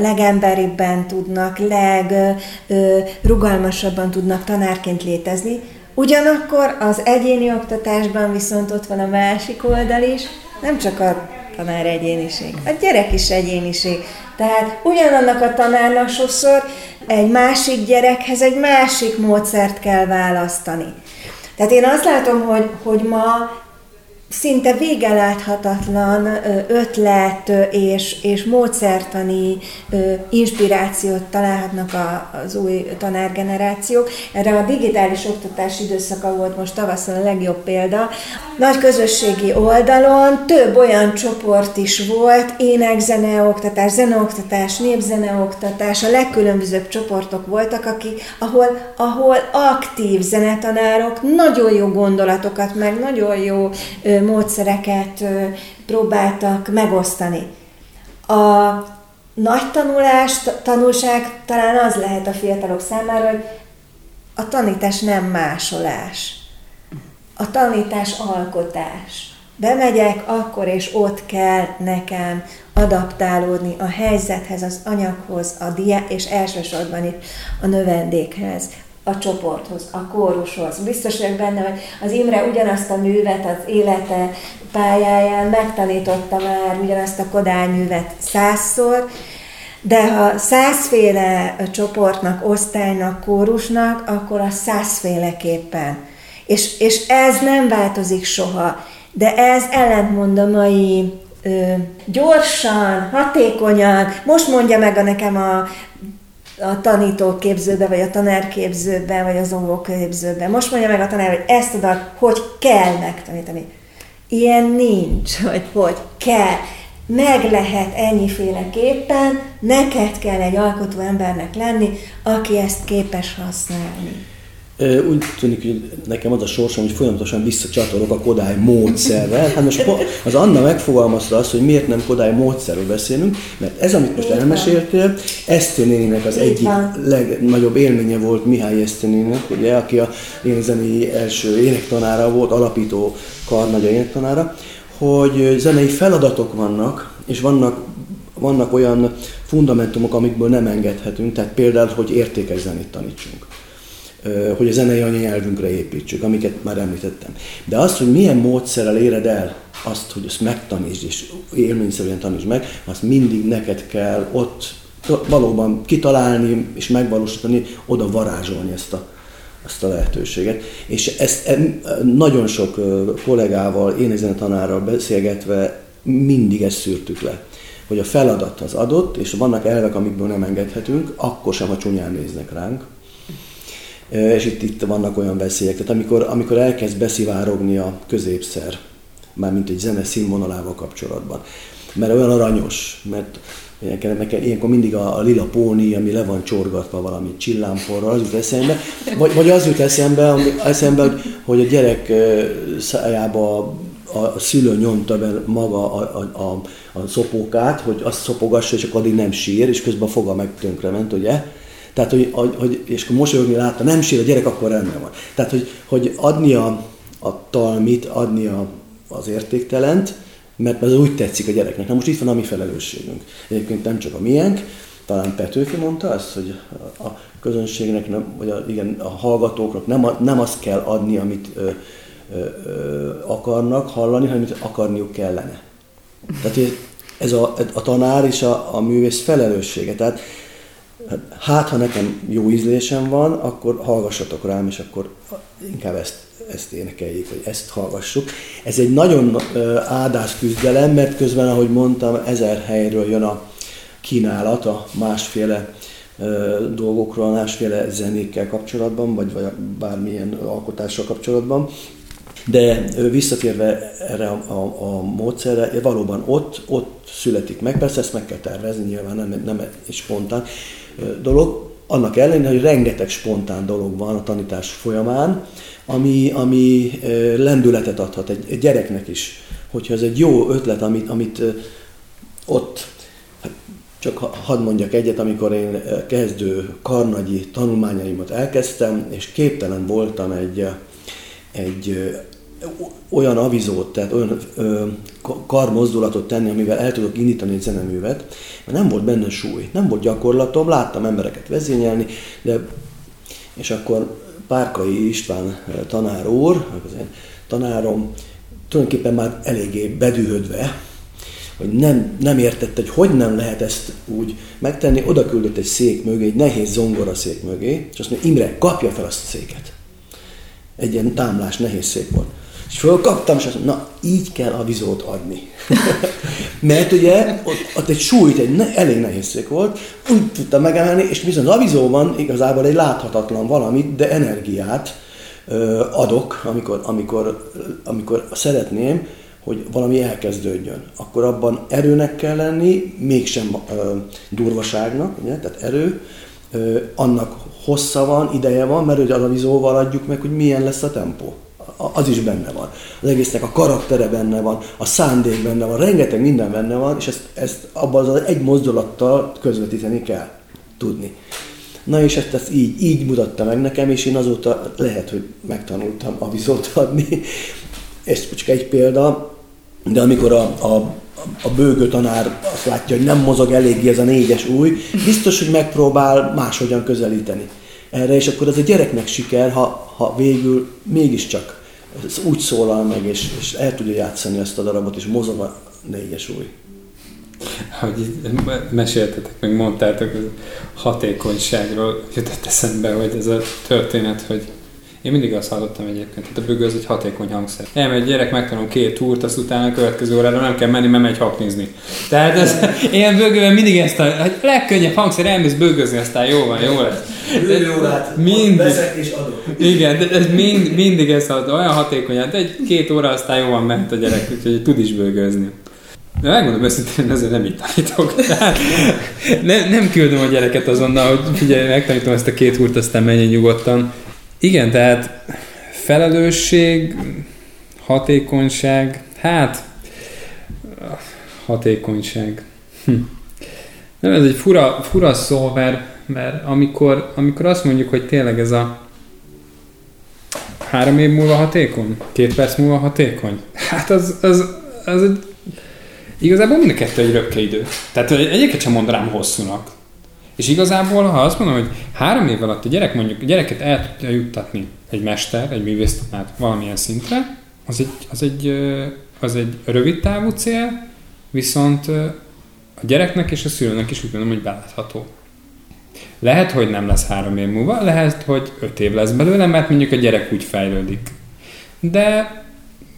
legemberibben tudnak, legrugalmasabban tudnak tanárként létezni. Ugyanakkor az egyéni oktatásban viszont ott van a másik oldal is, nem csak a tanár egyéniség, a gyerek is egyéniség. Tehát ugyanannak a tanárnak sokszor egy másik gyerekhez egy másik módszert kell választani. Tehát én azt látom, hogy, hogy ma szinte végeláthatatlan ötlet és, és módszertani inspirációt találhatnak az új tanárgenerációk. Erre a digitális oktatás időszaka volt most tavasszal a legjobb példa. Nagy közösségi oldalon több olyan csoport is volt, énekzeneoktatás, zeneoktatás, népzeneoktatás, a legkülönbözőbb csoportok voltak, akik, ahol, ahol aktív zenetanárok nagyon jó gondolatokat, meg nagyon jó módszereket próbáltak megosztani. A nagy tanulás, tanulság talán az lehet a fiatalok számára, hogy a tanítás nem másolás. A tanítás alkotás. Bemegyek, akkor és ott kell nekem adaptálódni a helyzethez, az anyaghoz, a diá- és elsősorban itt a növendékhez a csoporthoz, a kórushoz. Biztos vagyok benne, hogy az Imre ugyanazt a művet az élete pályáján megtanította már ugyanazt a Kodály százszor, de ha százféle csoportnak, osztálynak, kórusnak, akkor a százféleképpen. És, és ez nem változik soha. De ez ellentmond a mai ö, gyorsan, hatékonyan, most mondja meg a nekem a a tanítóképzőbe, vagy a tanárképzőbe, vagy az óvóképzőbe. Most mondja meg a tanár, hogy ezt adat, hogy kell megtanítani. Ilyen nincs, hogy hogy kell. Meg lehet ennyiféleképpen, neked kell egy alkotó embernek lenni, aki ezt képes használni. Úgy tűnik, hogy nekem az a sorsom, hogy folyamatosan visszacsatolok a Kodály módszerrel. Hát most az Anna megfogalmazta azt, hogy miért nem Kodály módszerről beszélünk, mert ez, amit most elmeséltél, Eszter néninek az egyik legnagyobb élménye volt Mihály Eszter néninek, ugye, aki a énekzenei első énektanára volt, alapító karnagya énektanára, hogy zenei feladatok vannak, és vannak vannak olyan fundamentumok, amikből nem engedhetünk, tehát például, hogy értékes zenét tanítsunk hogy a zenei anyanyelvünkre építsük, amiket már említettem. De azt, hogy milyen módszerrel éred el azt, hogy ezt megtanítsd, és élményszerűen tanítsd meg, azt mindig neked kell ott valóban kitalálni és megvalósítani, oda varázsolni ezt a, ezt a lehetőséget. És ezt nagyon sok kollégával, én tanárral beszélgetve mindig ezt szűrtük le hogy a feladat az adott, és vannak elvek, amikből nem engedhetünk, akkor sem, ha csúnyán néznek ránk. És itt, itt vannak olyan veszélyek. Tehát amikor, amikor elkezd beszivárogni a középszer, mármint egy zene színvonalával kapcsolatban, mert olyan aranyos, mert nekem, ilyenkor mindig a, a lila póni, ami le van csorgatva valami csillámporral, az jut eszembe, vagy, vagy az jut eszembe, ami, eszembe, hogy a gyerek szájába a szülő nyomta be maga a, a, a, a szopókát, hogy azt szopogassa, és akkor addig nem sír, és közben a foga meg tönkrement, ugye? Tehát, hogy, hogy és akkor mosolyogni látta, nem sír a gyerek, akkor rendben van. Tehát, hogy, hogy adni a, a talmit, adni a, az értéktelent, mert ez úgy tetszik a gyereknek. Na most itt van a mi felelősségünk. Egyébként nem csak a miénk, talán Petőfi mondta azt, hogy a közönségnek, nem, vagy a, igen, a hallgatóknak nem, nem azt kell adni, amit ö, ö, akarnak hallani, hanem amit akarniuk kellene. Tehát ez a, a tanár és a, a művész felelőssége. Tehát hát, ha nekem jó ízlésem van, akkor hallgassatok rám, és akkor inkább ezt ezt énekeljék, vagy ezt hallgassuk. Ez egy nagyon áldás küzdelem, mert közben, ahogy mondtam, ezer helyről jön a kínálat a másféle dolgokról, másféle zenékkel kapcsolatban, vagy, vagy bármilyen alkotással kapcsolatban. De visszatérve erre a, a, a módszerre, valóban ott, ott születik meg, persze ezt meg kell tervezni, nyilván nem, nem spontán dolog, annak ellenére, hogy rengeteg spontán dolog van a tanítás folyamán, ami, ami lendületet adhat egy, egy gyereknek is. Hogyha ez egy jó ötlet, amit, amit ott, hát csak hadd mondjak egyet, amikor én kezdő karnagyi tanulmányaimat elkezdtem, és képtelen voltam egy, egy olyan avizót, tehát olyan ö, karmozdulatot tenni, amivel el tudok indítani egy zeneművet, mert nem volt benne súly, nem volt gyakorlatom, láttam embereket vezényelni, de és akkor Párkai István tanár úr, az én tanárom, tulajdonképpen már eléggé bedühödve, hogy nem, nem értette, hogy hogy nem lehet ezt úgy megtenni, oda küldött egy szék mögé, egy nehéz zongora szék mögé, és azt mondja, Imre, kapja fel azt a széket. Egy ilyen támlás nehéz szék volt. És fölkaptam, és azt mondom, na így kell a vizót adni. Mert ugye ott, ott egy súlyt, egy ne, elég nehézség volt, úgy tudtam megemelni, és viszont a vizóban igazából egy láthatatlan valamit, de energiát ö, adok, amikor, amikor, amikor szeretném, hogy valami elkezdődjön. Akkor abban erőnek kell lenni, mégsem ö, durvaságnak, ugye? tehát erő, ö, annak hossza van, ideje van, mert ugye a vizóval adjuk meg, hogy milyen lesz a tempó az is benne van. Az egésznek a karaktere benne van, a szándék benne van, rengeteg minden benne van, és ezt, ezt abban az egy mozdulattal közvetíteni kell tudni. Na és ezt, ezt így, így mutatta meg nekem, és én azóta lehet, hogy megtanultam a vizót adni. Ez csak egy példa, de amikor a, a, a bőgő tanár azt látja, hogy nem mozog eléggé ez a négyes új, biztos, hogy megpróbál máshogyan közelíteni erre, és akkor ez a gyereknek siker, ha, ha végül mégiscsak ez úgy szólal meg, és, és el tudja játszani ezt a darabot, és mozog a négyes új. Hogy meséltetek, meg mondtátok, az hatékonyságról jutott eszembe, hogy ez a történet, hogy én mindig azt hallottam egyébként, hogy a bögő az egy hatékony hangszer. Elmegy egy gyerek, megtanul két túrt, azt utána a következő órára nem kell menni, mert megy haknizni. Tehát ez, én bögőben mindig ezt a, a legkönnyebb hangszer, elmész bögözni, aztán jó van, jó lesz. mindig, veszek és adok. Igen, de ez mind, mindig ez ad, olyan hatékony, de egy két óra aztán jó van ment a gyerek, úgyhogy tud is bőgözni. De megmondom őszintén, ezért nem így tanítok. Tehát nem, nem küldöm a gyereket azonnal, hogy figyelj, megtanítom ezt a két húrt, aztán menjen nyugodtan. Igen, tehát felelősség, hatékonyság, hát hatékonyság. Hm. Nem, ez egy fura, fura szó, mert, mert amikor, amikor azt mondjuk, hogy tényleg ez a három év múlva hatékony, két perc múlva hatékony, hát az, az, az egy igazából mind a kettő egy röpke idő. Tehát egyiket sem mondanám hosszúnak. És igazából, ha azt mondom, hogy három év alatt a gyerek mondjuk a gyereket el tudja juttatni egy mester, egy művésztanár valamilyen szintre, az egy, az egy, az egy rövid távú cél, viszont a gyereknek és a szülőnek is úgy gondolom, hogy belátható. Lehet, hogy nem lesz három év múlva, lehet, hogy öt év lesz belőle, mert mondjuk a gyerek úgy fejlődik. De,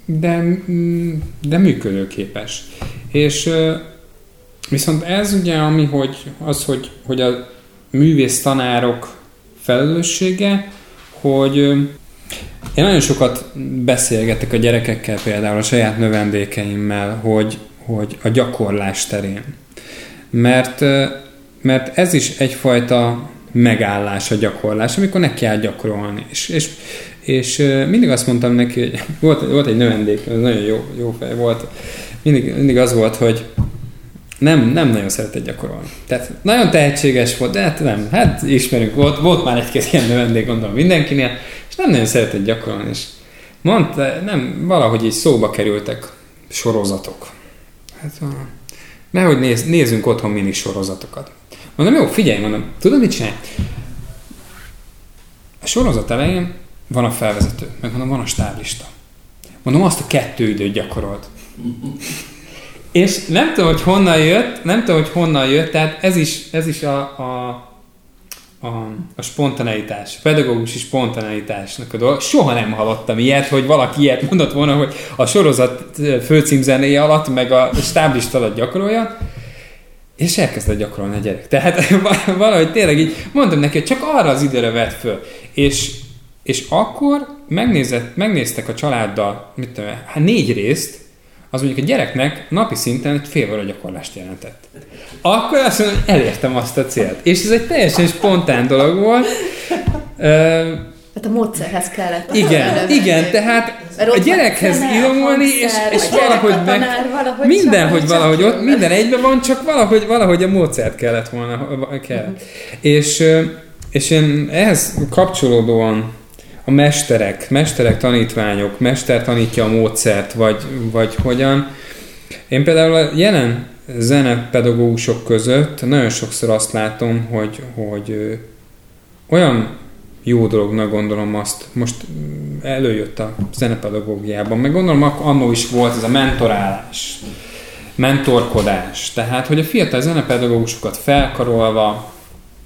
de, mm, de működőképes. És viszont ez ugye, ami hogy, az, hogy, hogy a művész tanárok felelőssége, hogy én nagyon sokat beszélgetek a gyerekekkel, például a saját növendékeimmel, hogy, hogy a gyakorlás terén. Mert, mert ez is egyfajta megállás a gyakorlás, amikor neki kell gyakorolni. És, és, és mindig azt mondtam neki, hogy volt, volt egy növendék, nagyon jó, jó fej volt, mindig, mindig az volt, hogy nem, nem nagyon szeretett gyakorolni. Tehát nagyon tehetséges volt, de hát nem, hát ismerünk, volt, volt már egy-két ilyen növendék, gondolom mindenkinél, és nem nagyon szeretett gyakorolni, és mondta, nem, valahogy így szóba kerültek sorozatok. Hát, ah, nehogy néz, nézzünk otthon mini sorozatokat. Mondom, jó, figyelj, mondom, tudod mit csinálj? A sorozat elején van a felvezető, meg mondom, van a stáblista. Mondom, azt a kettő időt gyakorolt. És nem tudom, hogy honnan jött, nem tudom, hogy honnan jött, tehát ez is, ez is a, a, a, a spontaneitás, a pedagógusi spontaneitásnak a dolog. Soha nem hallottam ilyet, hogy valaki ilyet mondott volna, hogy a sorozat főcímzenéje alatt, meg a stáblista alatt gyakorolja, és elkezdett gyakorolni a gyerek. Tehát valahogy tényleg így mondtam neki, hogy csak arra az időre vett föl. És, és akkor megnézett, megnéztek a családdal, mit tudom, hát négy részt, az mondjuk a gyereknek napi szinten egy fél óra gyakorlást jelentett. Akkor azt mondom, hogy elértem azt a célt. És ez egy teljesen spontán dolog volt. Hát a módszerhez kellett. igen, igen, tehát a gyerekhez idomolni, és, és valahogy meg... valahogy Minden, csak- hogy valahogy csak ott, minden egyben van, csak valahogy, valahogy a módszert kellett volna, kell. És, ö, és én ehhez kapcsolódóan a mesterek, mesterek, tanítványok, mester tanítja a módszert, vagy, vagy hogyan. Én például a jelen zenepedagógusok között nagyon sokszor azt látom, hogy, hogy olyan jó dolognak gondolom azt, most előjött a zenepedagógiában, meg gondolom annó is volt ez a mentorálás, mentorkodás, tehát hogy a fiatal zenepedagógusokat felkarolva,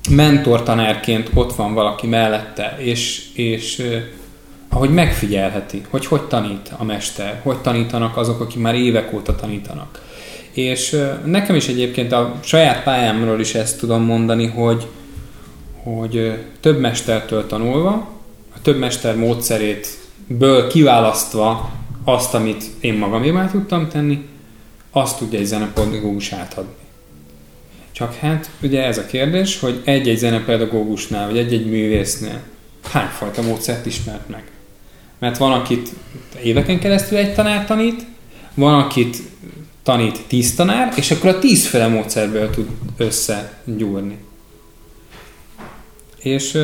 mentortanárként ott van valaki mellette, és, és ahogy megfigyelheti, hogy hogy tanít a mester, hogy tanítanak azok, akik már évek óta tanítanak. És nekem is egyébként a saját pályámról is ezt tudom mondani, hogy, hogy több mestertől tanulva, a több mester módszerét ből kiválasztva azt, amit én magamévá tudtam tenni, azt tudja egy zenepedagógus átadni. Csak hát ugye ez a kérdés, hogy egy-egy zenepedagógusnál, vagy egy-egy művésznél hányfajta módszert ismert meg. Mert van, akit éveken keresztül egy tanár tanít, van, akit tanít tíz tanár, és akkor a tízféle módszerből tud összegyúrni. És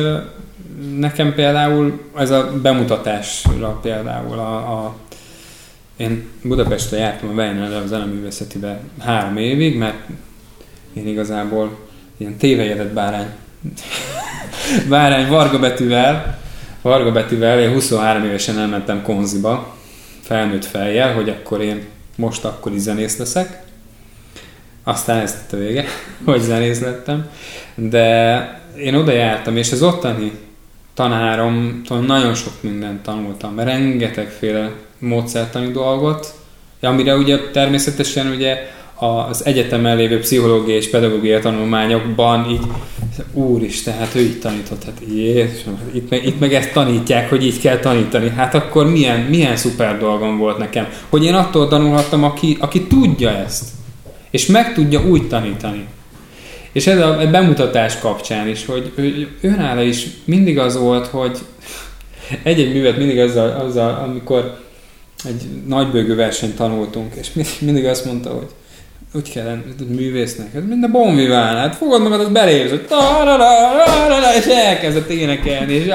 nekem például ez a bemutatásra például a, a én Budapestre jártam a Weiner a zeneművészetibe három évig, mert én igazából ilyen tévejedett bárány, bárány Varga betűvel, Varga betűvel, én 23 évesen elmentem konziba, felnőtt fejjel, hogy akkor én most akkor is zenész leszek. Aztán ez a vége, hogy zenész lettem. De én oda jártam, és az ottani tanáromtól nagyon sok mindent tanultam, rengetegféle módszertani dolgot, amire ugye természetesen ugye az egyetemen lévő pszichológiai és pedagógiai tanulmányokban így, úristen, hát ő így tanított, hát Jézusom, hát itt meg, itt meg ezt tanítják, hogy így kell tanítani. Hát akkor milyen, milyen szuper dolgom volt nekem, hogy én attól tanulhattam, aki, aki tudja ezt, és meg tudja úgy tanítani. És ez a bemutatás kapcsán is, hogy, hogy őnála is mindig az volt, hogy egy-egy művet mindig azzal, azzal amikor egy nagybőgő versenyt tanultunk, és mindig azt mondta, hogy úgy kell művésznek, ez mind a bonvivál, hát fogod magad, az belépsz, hogy és elkezdett énekelni, és,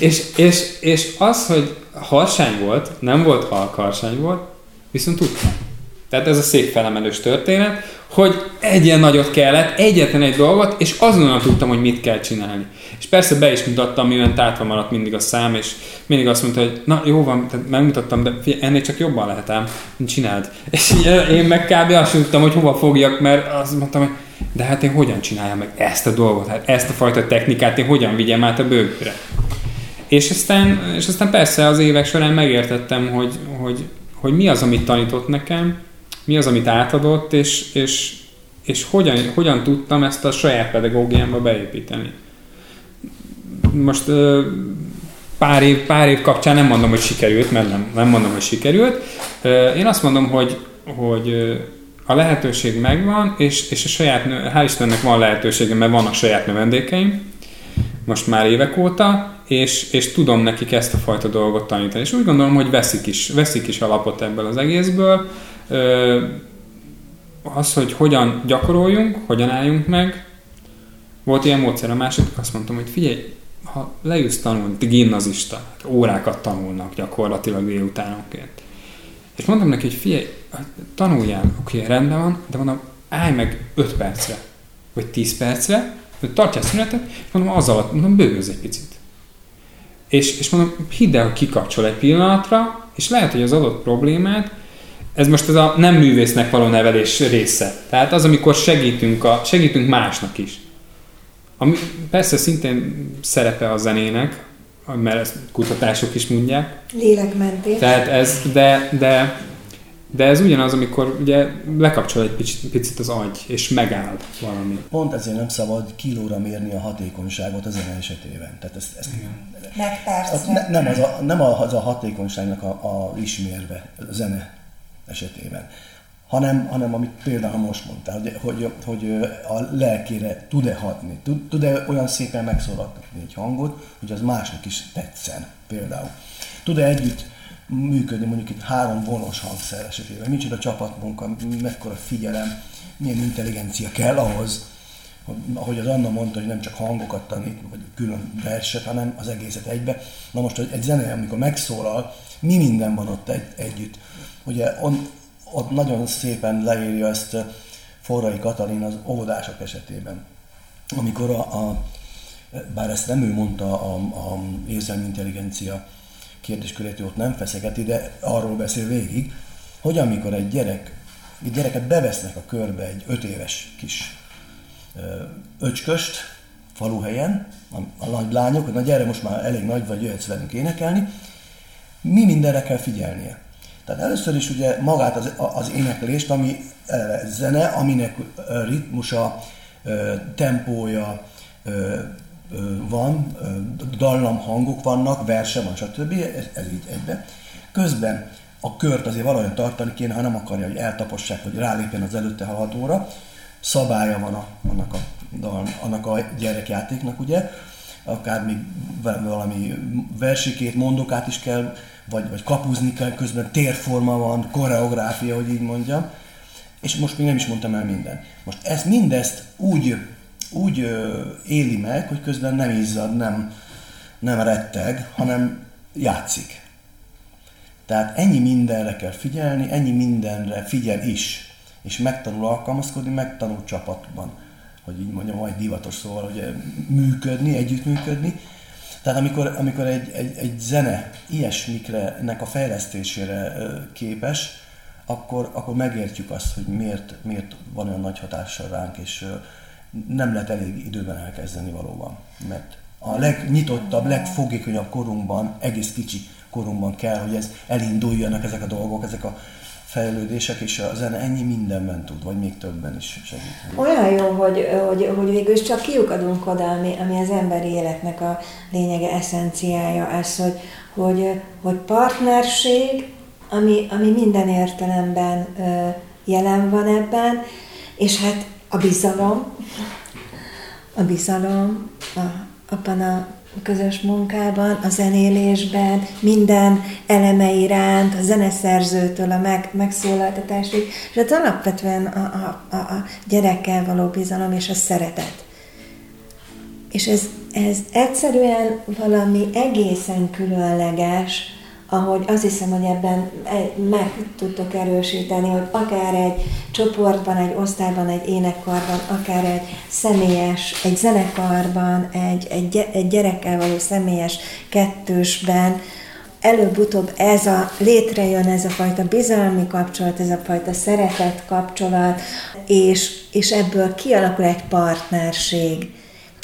és, és, és az, hogy harsány volt, nem volt halk harsány volt, viszont tudtam. Tehát ez a székfelemelős történet, hogy egy ilyen nagyot kellett, egyetlen egy dolgot, és azonnal tudtam, hogy mit kell csinálni. És persze be is mutattam, mivel tátva maradt mindig a szám, és mindig azt mondta, hogy na jó van, tehát megmutattam, de figyelj, ennél csak jobban lehet ám, csináld. És én meg kb. azt tudtam, hogy hova fogjak, mert azt mondtam, hogy de hát én hogyan csináljam meg ezt a dolgot, hát ezt a fajta technikát én hogyan vigyem át a bőgőre. És aztán, és aztán persze az évek során megértettem, hogy, hogy, hogy mi az, amit tanított nekem, mi az, amit átadott, és, és, és hogyan, hogyan tudtam ezt a saját pedagógiámba beépíteni. Most pár év, pár év kapcsán nem mondom, hogy sikerült, mert nem, nem mondom, hogy sikerült. Én azt mondom, hogy, hogy a lehetőség megvan, és, és a saját, hál' Istennek van lehetősége, mert vannak saját növendékeim, most már évek óta, és, és tudom nekik ezt a fajta dolgot tanítani. És úgy gondolom, hogy veszik is, veszik is alapot ebből az egészből. Az, hogy hogyan gyakoroljunk, hogyan álljunk meg, volt ilyen módszer, a második azt mondtam, hogy figyelj, ha leülsz tanulni, gimnazista, hát órákat tanulnak gyakorlatilag délutánonként. És mondtam neki, hogy figyelj, tanuljál, oké, okay, rendben van, de mondom, állj meg 5 percre, vagy 10 percre, tartjál szünetet, és mondom, az alatt, mondom, bőgőz egy picit. És, és mondom, hidd el, kikapcsol egy pillanatra, és lehet, hogy az adott problémát, ez most ez a nem művésznek való nevelés része. Tehát az, amikor segítünk, a, segítünk másnak is. Ami persze szintén szerepe a zenének, mert ezt kutatások is mondják. Lélekmentés. Tehát ez, de, de, de ez ugyanaz, amikor ugye lekapcsol egy picit, picit az agy, és megáll valami. Pont ezért nem szabad kilóra mérni a hatékonyságot a zene esetében. Tehát ezt, ezt Meg persze. Ne, nem, az a, nem az a hatékonyságnak a, a ismérve a zene esetében, hanem, hanem amit például most mondtál, hogy, hogy, hogy a lelkére tud-e hatni, tud, tud-e olyan szépen megszólaltatni egy hangot, hogy az másnak is tetszen például. Tud-e együtt működni mondjuk itt három vonos hangszer esetében, micsoda csapatmunka, mekkora figyelem, milyen intelligencia kell ahhoz, hogy, ahogy az Anna mondta, hogy nem csak hangokat tanít, vagy külön verset, hanem az egészet egybe. Na most, hogy egy zene, amikor megszólal, mi minden van ott egy, együtt. Ugye on, ott nagyon szépen leírja ezt Forrai Katalin az óvodások esetében. Amikor a, a bár ezt nem ő mondta a, a érzelmi intelligencia kérdéskörét, ott nem feszegeti, de arról beszél végig, hogy amikor egy gyerek, egy gyereket bevesznek a körbe egy öt éves kis öcsköst, faluhelyen, a, a nagy lányok, na gyere, most már elég nagy vagy, jöhetsz velünk énekelni, mi mindenre kell figyelnie. Tehát először is ugye magát az, az éneklést, ami zene, aminek ritmusa, tempója van, dallam hangok vannak, verse van, stb. Ez, ez így egybe. Közben a kört azért valahogy tartani kéne, ha nem akarja, hogy eltapossák, vagy rálépjen az előtte haladóra. Szabálya van a, annak, a dal, annak a gyerekjátéknak, ugye akár még valami versikét, mondokát is kell, vagy, vagy kapuzni kell, közben térforma van, koreográfia, hogy így mondjam. És most még nem is mondtam el minden. Most ezt mindezt úgy, úgy ö, éli meg, hogy közben nem izzad, nem, nem retteg, hanem játszik. Tehát ennyi mindenre kell figyelni, ennyi mindenre figyel is, és megtanul alkalmazkodni, megtanul csapatban hogy így mondjam, majd divatos szóval, hogy működni, együttműködni. Tehát amikor, amikor egy, egy, egy zene ilyesmikre, nek a fejlesztésére képes, akkor, akkor megértjük azt, hogy miért, miért van olyan nagy hatással ránk, és nem lehet elég időben elkezdeni valóban. Mert a legnyitottabb, legfogékonyabb korunkban, egész kicsi korunkban kell, hogy ez elinduljanak ezek a dolgok, ezek a fejlődések, és a zene ennyi mindenben tud, vagy még többen is segít. Olyan jó, hogy, hogy, hogy végül is csak kiukadunk oda, ami, ami az emberi életnek a lényege, eszenciája, ez, hogy, hogy, hogy partnerség, ami, ami minden értelemben jelen van ebben, és hát a bizalom, a bizalom, a, abban a közös munkában, a zenélésben, minden eleme iránt, a zeneszerzőtől a meg, megszólaltatásig, és hát alapvetően a, a, a, a gyerekkel való bizalom és a szeretet. És ez, ez egyszerűen valami egészen különleges ahogy azt hiszem, hogy ebben meg tudtok erősíteni, hogy akár egy csoportban, egy osztályban, egy énekkarban, akár egy személyes, egy zenekarban, egy, egy, egy gyerekkel való személyes kettősben, előbb-utóbb ez a, létrejön ez a fajta bizalmi kapcsolat, ez a fajta szeretet kapcsolat, és, és ebből kialakul egy partnerség.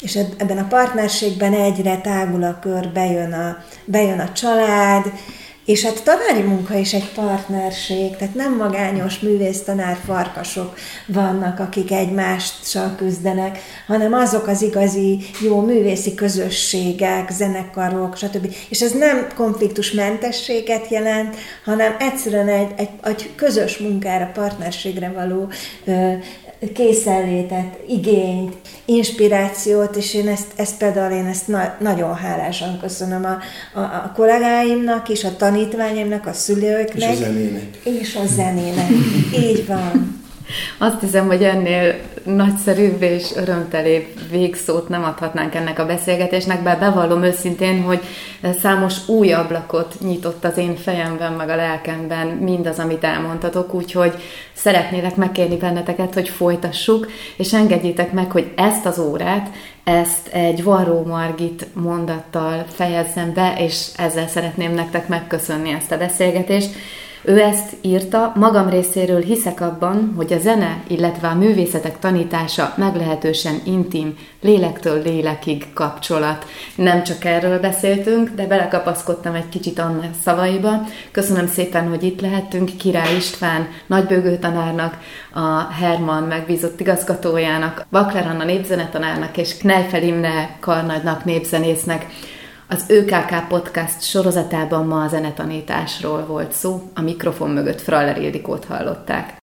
És ebben a partnerségben egyre tágul a kör, bejön a, bejön a család, és hát tanári munka is egy partnerség, tehát nem magányos művésztanár farkasok vannak, akik egymással küzdenek, hanem azok az igazi jó művészi közösségek, zenekarok, stb. És ez nem konfliktusmentességet jelent, hanem egyszerűen egy, egy, egy közös munkára, partnerségre való ö, készenlétet, igényt, inspirációt, és én ezt, ezt például én ezt na, nagyon hálásan köszönöm a, a, a kollégáimnak és a tanítványaimnak, a szülőknek. És a zenének. És a zenének. Így van. Azt hiszem, hogy ennél nagyszerűbb és örömtelébb végszót nem adhatnánk ennek a beszélgetésnek, bár bevallom őszintén, hogy számos új ablakot nyitott az én fejemben, meg a lelkemben mindaz, amit elmondtatok, úgyhogy szeretnélek megkérni benneteket, hogy folytassuk, és engedjétek meg, hogy ezt az órát, ezt egy Varró Margit mondattal fejezzem be, és ezzel szeretném nektek megköszönni ezt a beszélgetést. Ő ezt írta, magam részéről hiszek abban, hogy a zene, illetve a művészetek tanítása meglehetősen intim, lélektől lélekig kapcsolat. Nem csak erről beszéltünk, de belekapaszkodtam egy kicsit Anna szavaiba. Köszönöm szépen, hogy itt lehettünk Király István, nagybőgő tanárnak, a Herman megbízott igazgatójának, Bakler Anna népzenetanárnak és Knejfel Imre karnagynak népzenésznek. Az ÖKK Podcast sorozatában ma a zenetanításról volt szó, a mikrofon mögött Fraller Ildikót hallották.